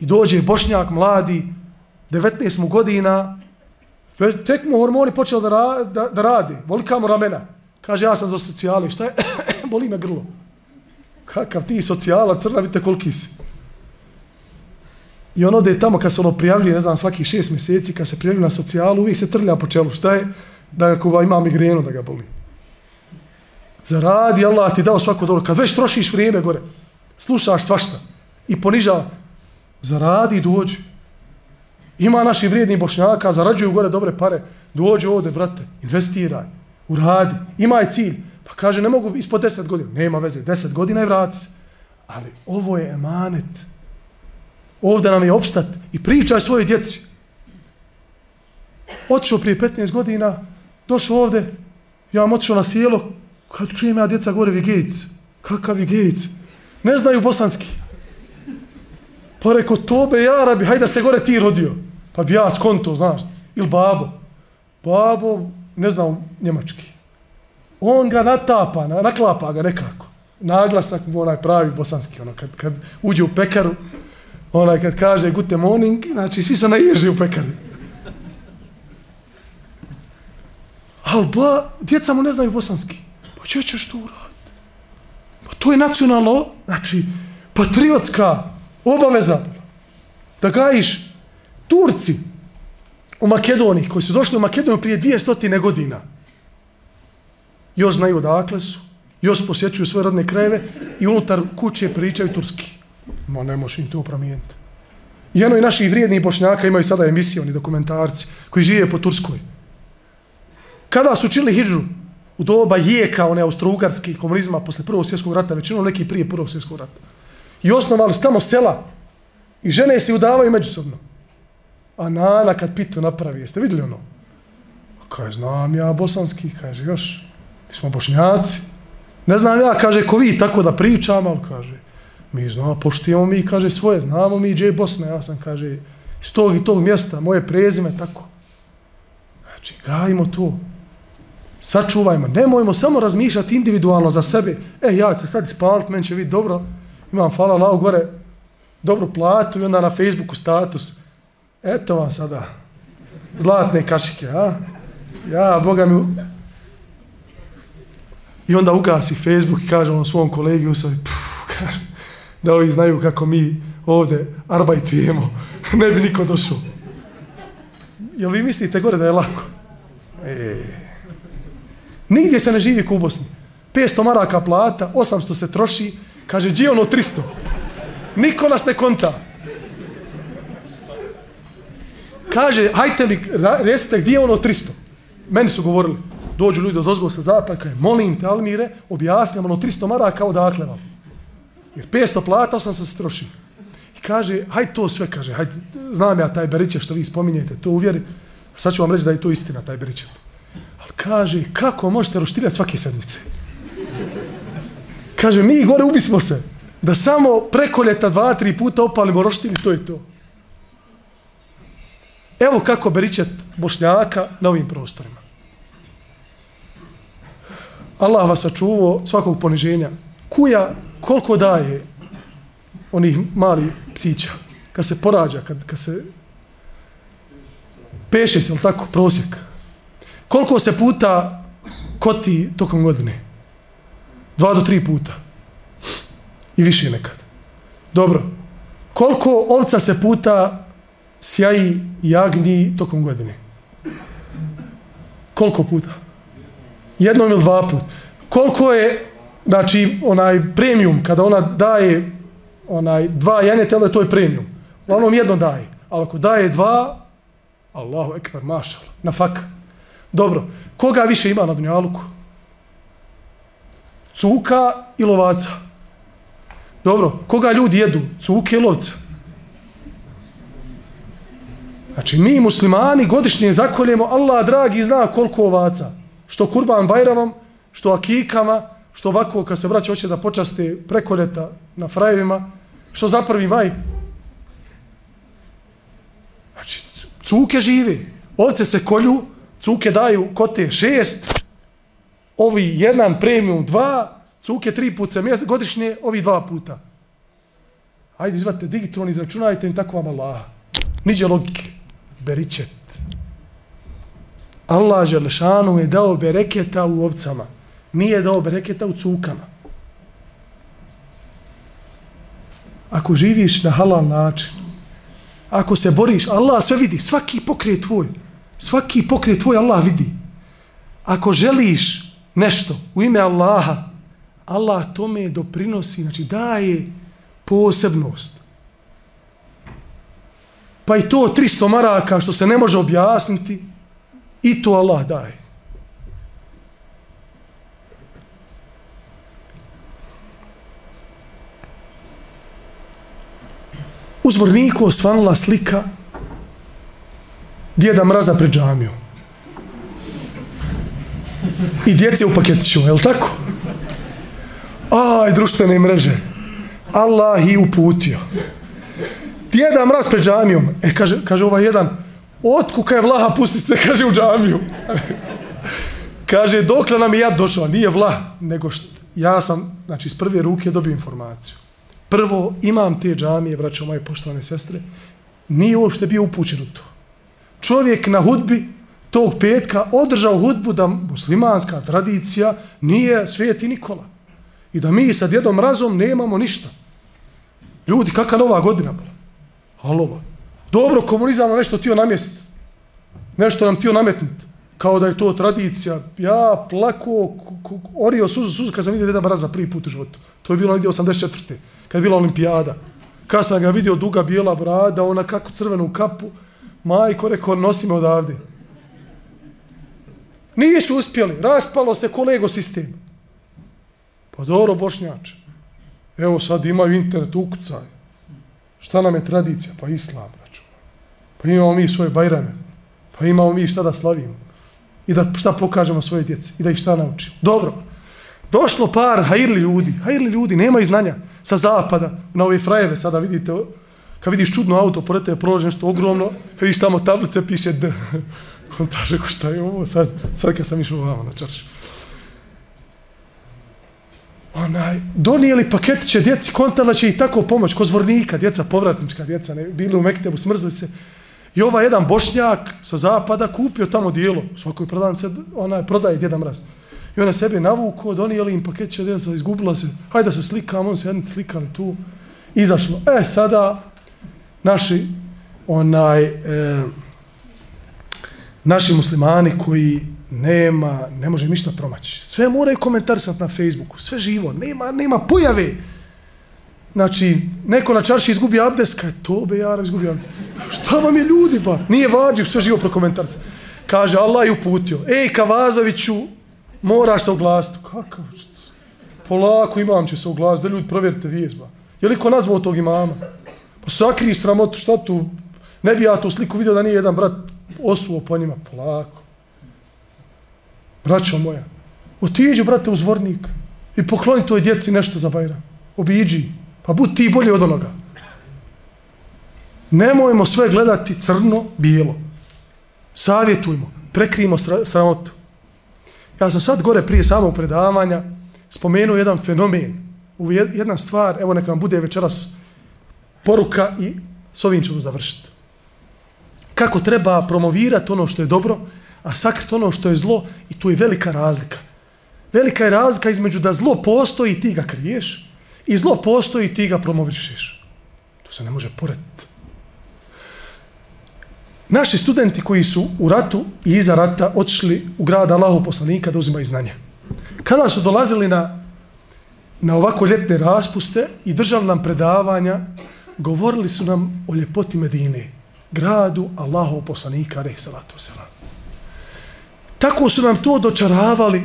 I dođe bošnjak mladi, 19 godina, tek mu hormoni počeli da, ra, da, da radi, volika mu ramena. Kaže, ja sam za socijali, šta je? (coughs) boli me grlo. Kakav ti socijala, crna, vidite koliki si. I on ode tamo kad se ono prijavljuje, ne znam, svakih šest mjeseci, kad se prijavljuje na socijalu, uvijek se trlja po čelu. Šta je? Da ako ima migrenu, da ga boli. Zaradi Allah ti dao svako dobro. Kad već trošiš vrijeme gore, slušaš svašta i ponižava, zaradi i dođi. Ima naši vrijedni bošnjaka, zarađuju gore dobre pare, dođi ovde, brate, investiraj, uradi, imaj cilj. Pa kaže, ne mogu ispod deset godina. Nema veze, deset godina i vrati se. Ali ovo je emanet. Ovdje nam je opstat i pričaj svoje djeci. Otišao prije 15 godina, došao ovde, ja vam otišao na sjelo, kad čujem ja djeca gore Vigejc, kakav Vigejc, ne znaju bosanski. Pa reko, tobe, ja rabi, hajde se gore ti rodio. Pa bi ja skonto, znaš, ili babo. Babo, ne znam, njemački. On ga natapa, naklapa ga nekako. Naglasak mu onaj pravi bosanski, ono, kad, kad uđe u pekaru, onaj kad kaže gute morning, znači svi se naježi u pekari. Ali ba, djeca mu ne znaju bosanski. Pa će ćeš to uraditi? Pa to je nacionalno, znači, patriotska obaveza. Da gajiš Turci u Makedoniji, koji su došli u Makedoniju prije dvije stotine godina, još znaju odakle su, još posjećuju svoje rodne krajeve i unutar kuće pričaju turski. Ma ne možeš im to promijeniti. I jedno i naši vrijedni bošnjaka imaju sada emisije, oni dokumentarci, koji žive po Turskoj. Kada su učili hijđu u doba jeka, one austro-ugarski komunizma posle prvog svjetskog rata, većinom neki prije prvog svjetskog rata. I osnovali su tamo sela, I žene se udavaju međusobno. A Nana kad pitu napravi, jeste vidjeli ono? Kaže, znam ja bosanski, kaže, još, mi smo bošnjaci. Ne znam ja, kaže, ko vi tako da pričam, ali kaže, mi znamo, poštijemo mi, kaže, svoje, znamo mi gdje Bosna, ja sam, kaže, iz tog i tog mjesta, moje prezime, tako. Znači, gajimo to. Sačuvajmo, nemojmo samo razmišljati individualno za sebe. E, ja ću se sad ispaliti, meni će biti dobro, imam, hvala lao gore, dobru platu i onda na Facebooku status. Eto vam sada, zlatne kašike, a? Ja, Boga mi... I onda ugasi Facebook i kaže on svom kolegi u sebi, kaže, da ovi znaju kako mi ovde arbajtujemo, ne bi niko došao. Jel vi mislite gore da je lako? E. Nigdje se ne živi ku Bosni. 500 maraka plata, 800 se troši, kaže, gdje ono 300? Niko nas ne konta. Kaže, hajte mi, recite gdje je ono 300? Meni su govorili, dođu ljudi od ozgova sa zapad, kaže, molim te, Almire, objasnjam ono 300 maraka odakle vam. Jer 500 plata, 800 se troši. I kaže, hajde to sve, kaže, hajde, znam ja taj Beriće što vi spominjete, to uvjeri. Sad ću vam reći da je to istina, taj Beriće. Kaže, kako možete roštirati svake sedmice? Kaže, mi gore ubismo se da samo preko ljeta dva, tri puta opalimo roštilj, to je to. Evo kako beričet bošnjaka na ovim prostorima. Allah vas sačuvao svakog poniženja. Kuja koliko daje onih mali psića kad se porađa, kad, kad se peše se, tako, prosjek. Koliko se puta koti tokom godine? Dva do tri puta. I više nekad. Dobro. Koliko ovca se puta sjaji jagni tokom godine? Koliko puta? Jednom ili dva put. Koliko je, znači, onaj premium, kada ona daje onaj dva janjetele, to je premium. Uglavnom jedno daje. Ali ako daje dva, Allahu ekber, mašal, na faka. Dobro, koga više ima na Dunjaluku? Cuka i lovaca. Dobro, koga ljudi jedu? Cuke i lovce. Znači, mi muslimani godišnje zakoljemo, Allah dragi zna koliko ovaca. Što kurban bajramom, što akikama, što ovako kad se vraća hoće da počaste preko ljeta na frajevima, što za prvi maj. Znači, cuke žive. Ovce se kolju, cuke daju kote šest, ovi jedan premium dva, cuke tri puta mjesec, godišnje, ovi dva puta. Ajde, izvate digitron, izračunajte im tako vam Allah. Niđe logike. Beričet. Allah Želešanu je dao bereketa u ovcama. Nije dao bereketa u cukama. Ako živiš na halal način, ako se boriš, Allah sve vidi, svaki pokret tvoj, svaki pokret tvoj Allah vidi. Ako želiš nešto u ime Allaha, Allah tome doprinosi, znači daje posebnost. Pa i to 300 maraka što se ne može objasniti, i to Allah daje. Uzvorniku osvanula slika djeda mraza pred džamiju. I djece u paketiću, je li tako? Aj, društvene mreže. Allah i uputio. Djeda mraz pred džamijom. E, kaže, kaže ovaj jedan, otkuka je vlaha, pusti se, kaže, u džamiju. kaže, dokle nam je jad došao, nije vlah, nego št, ja sam, znači, iz prve ruke dobio informaciju. Prvo, imam te džamije, braćo moje poštovane sestre, nije uopšte bio upućen u to. Čovjek na hudbi tog petka održao hudbu da muslimanska tradicija nije sveti Nikola. I da mi sa djedom razom nemamo ništa. Ljudi, kakva nova godina bila? Halo, dobro komunizam nešto tio namjestiti. Nešto nam tio nametnut. Kao da je to tradicija. Ja plako, orio suzu, suzu, kad sam vidio djeda mraza prvi put u životu. To je bilo negdje 84. Kad je bila olimpijada. Kad sam ga vidio duga bijela brada, ona kako crvenu kapu, majko rekao, nosi me odavde. Nisu uspjeli, raspalo se kolego sistem. Pa dobro, bošnjače. Evo sad imaju internet, ukucaj. Šta nam je tradicija? Pa islam, račun. Pa imamo mi svoje bajrame. Pa imamo mi šta da slavimo. I da šta pokažemo svoje djeci. I da ih šta naučimo. Dobro. Došlo par hajirli ljudi. Hajirli ljudi, nema znanja. Sa zapada, na ove frajeve, sada vidite, kad vidiš čudno auto, pored te je prolaže nešto ogromno, kad vidiš tamo tablice, piše D. (laughs) Kontaže, ko šta je ovo? Sad, sad kad sam išao vama na čaršu onaj, donijeli paketiće djeci, kontala će i tako pomoć, ko zvornika, djeca, povratnička djeca, ne, bili u Mektebu, smrzli se. I ovaj jedan bošnjak sa zapada kupio tamo dijelo, svakoj prodavnice, onaj, prodaje djeda mraz. I ona sebe navuko, donijeli im paketiće djeca, izgubila se, hajde da se slikamo, on se jedni slikali tu, izašlo. E, sada, naši, onaj, e, naši muslimani koji nema, ne može ništa promaći. Sve moraju komentarisati na Facebooku, sve živo, nema, nema pojave. Znači, neko na čarši izgubi abdes, kaj e, to be jara izgubi abdes. Šta vam je ljudi, ba? Nije vađiv, sve živo prokomentarisati. Kaže, Allah je uputio. Ej, Kavazoviću, moraš se oglasiti. Kakav? Polako imam će se oglasiti, da ljudi provjerite vijest, ba. Je li ko nazvao tog imama? Sakri sramotu, šta tu? Ne bi ja tu sliku vidio da nije jedan brat osuo po njima. Polako. Braćo moja, otiđi, brate, u zvornik i pokloni toj djeci nešto za Bajram. Obiđi, pa budi ti bolji od onoga. Nemojmo sve gledati crno, bijelo. Savjetujmo, prekrijmo sramotu. Ja sam sad gore prije samog predavanja spomenuo jedan fenomen, u jedna stvar, evo neka vam bude večeras poruka i s ovim ćemo završiti. Kako treba promovirati ono što je dobro, a sakriti ono što je zlo i tu je velika razlika. Velika je razlika između da zlo postoji i ti ga kriješ i zlo postoji i ti ga promovišiš. To se ne može porediti. Naši studenti koji su u ratu i iza rata otišli u grad Allahu poslanika da uzimaju znanje. Kada su dolazili na, na ovako ljetne raspuste i držali nam predavanja, govorili su nam o ljepoti Medine, gradu Allahov poslanika, alaihi salatu wasalam. Tako su nam to dočaravali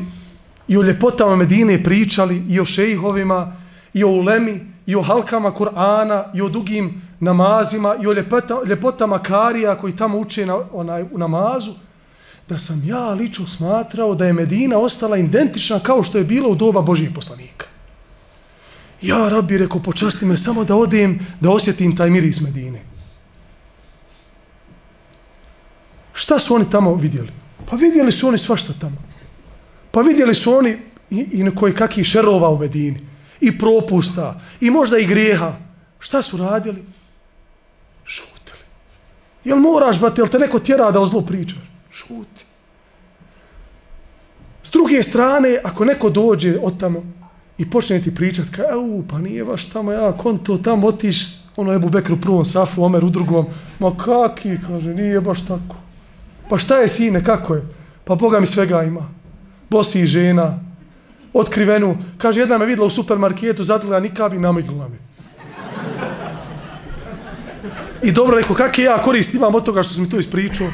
i o ljepotama Medine pričali i o šejhovima i o ulemi i o halkama Kur'ana i o dugim namazima i o ljepota, ljepotama Karija koji tamo uče na, onaj, u namazu da sam ja lično smatrao da je Medina ostala identična kao što je bilo u doba Božih poslanika. Ja, rabi, rekao, počasti me samo da odem da osjetim taj miris Medine. Šta su oni tamo vidjeli? Pa vidjeli su oni svašta tamo. Pa vidjeli su oni i, i koji kakih šerova u Medini. I propusta. I možda i grijeha. Šta su radili? Šutili. Jel moraš, brate, jel te neko tjera da o zlu pričaš? Šuti. S druge strane, ako neko dođe od tamo i počne ti pričat, ka, u, pa nije baš tamo, ja, konto, tamo otiš, ono Ebu Bubekr u prvom safu, Omer u drugom, ma kaki, kaže, nije baš tako. Pa šta je sine, kako je? Pa Boga mi svega ima. Bosi žena, otkrivenu. Kaže, jedna me videla u supermarketu, zadila nikab i namiglila mi. I dobro rekao, kak je ja korist imam od toga što sam mi to ispričao?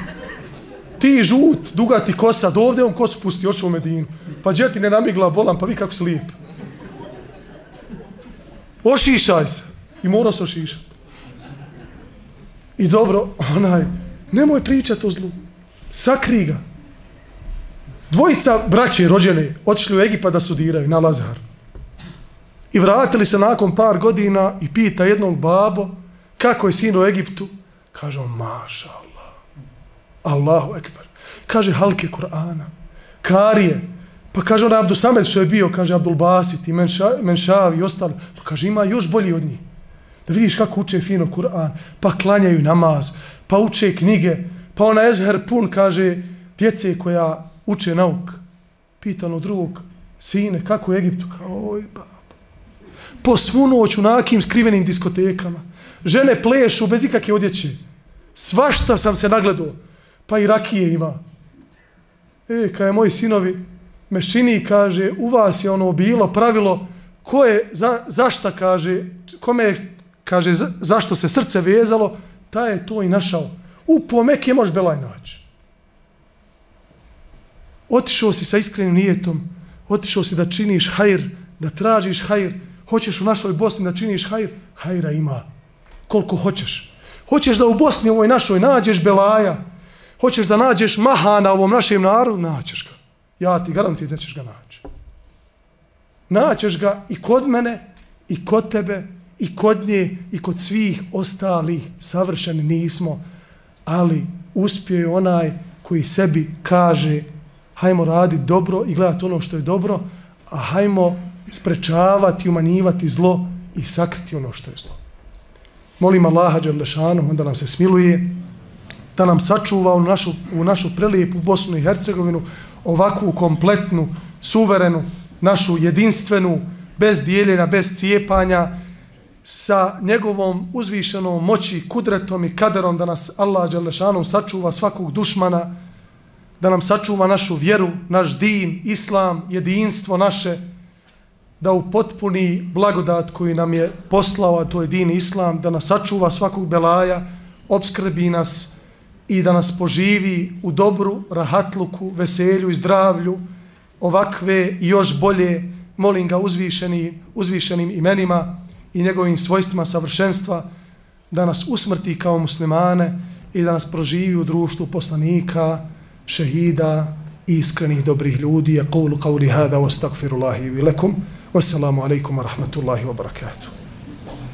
Ti žut, duga ti kosa, do ovdje on kosu pusti, ošao u Medinu. Pa džeti ne namigla, bolam, pa vi kako si lijep. Ošišaj se. I mora se ošišati. I dobro, onaj, nemoj pričati o zlu. Sakri ga. Dvojica braće rođene otišli u Egipa da sudiraju na Lazar. I vratili se nakon par godina i pita jednog babo kako je sin u Egiptu. Kaže on, maša Allah. Allahu ekber. Kaže halke Kur'ana. Karije. Pa kaže on Abdu Samed što je bio, kaže Abdul Basit i Menša, Menšavi i ostali. Pa kaže ima još bolji od njih. Da vidiš kako uče fino Kur'an. Pa klanjaju namaz. Pa uče knjige. Pa ona Ezher pun kaže djece koja uče nauk. Pitano drugog, sine, kako u Egiptu? Kao, oj, baba. Po svu noć u nakim skrivenim diskotekama. Žene plešu bez ikakve odjeće. Svašta sam se nagledao. Pa i rakije ima. E, kada je moji sinovi mešini, kaže, u vas je ono bilo pravilo ko je, za, zašta, kaže, kome kaže, za, zašto se srce vezalo, ta je to i našao u pomeke možeš belaj naći. Otišao si sa iskrenim nijetom, otišao si da činiš hajr, da tražiš hajr, hoćeš u našoj Bosni da činiš hajr, hajra ima. koliko hoćeš. Hoćeš da u Bosni ovoj našoj nađeš Belaja, hoćeš da nađeš Maha na ovom našem narodu, naćeš ga. Ja ti garantujem da ćeš ga naći. Naćeš ga i kod mene, i kod tebe, i kod nje, i kod svih ostalih. Savršeni nismo, ali uspio je onaj koji sebi kaže hajmo raditi dobro i gledati ono što je dobro, a hajmo sprečavati, umanjivati zlo i sakriti ono što je zlo. Molim Allaha Đerlešanu, da nam se smiluje, da nam sačuva u našu, u našu prelijepu Bosnu i Hercegovinu ovakvu kompletnu, suverenu, našu jedinstvenu, bez dijeljena, bez cijepanja, sa njegovom uzvišenom moći, kudretom i kaderom da nas Allah Đalešanom sačuva svakog dušmana, da nam sačuva našu vjeru, naš din, islam, jedinstvo naše, da u blagodat koji nam je poslao, a to je din islam, da nas sačuva svakog belaja, obskrbi nas i da nas poživi u dobru, rahatluku, veselju i zdravlju, ovakve i još bolje, molim ga uzvišeni, uzvišenim imenima i njegovim svojstvima savršenstva, da nas usmrti kao muslimane i da nas proživi u društvu poslanika, šehida i iskrenih dobrih ljudi. Ja qavlu qavli hada wa stakfirullahi vi. Wassalamu alaikum wa rahmatullahi wa barakatuh.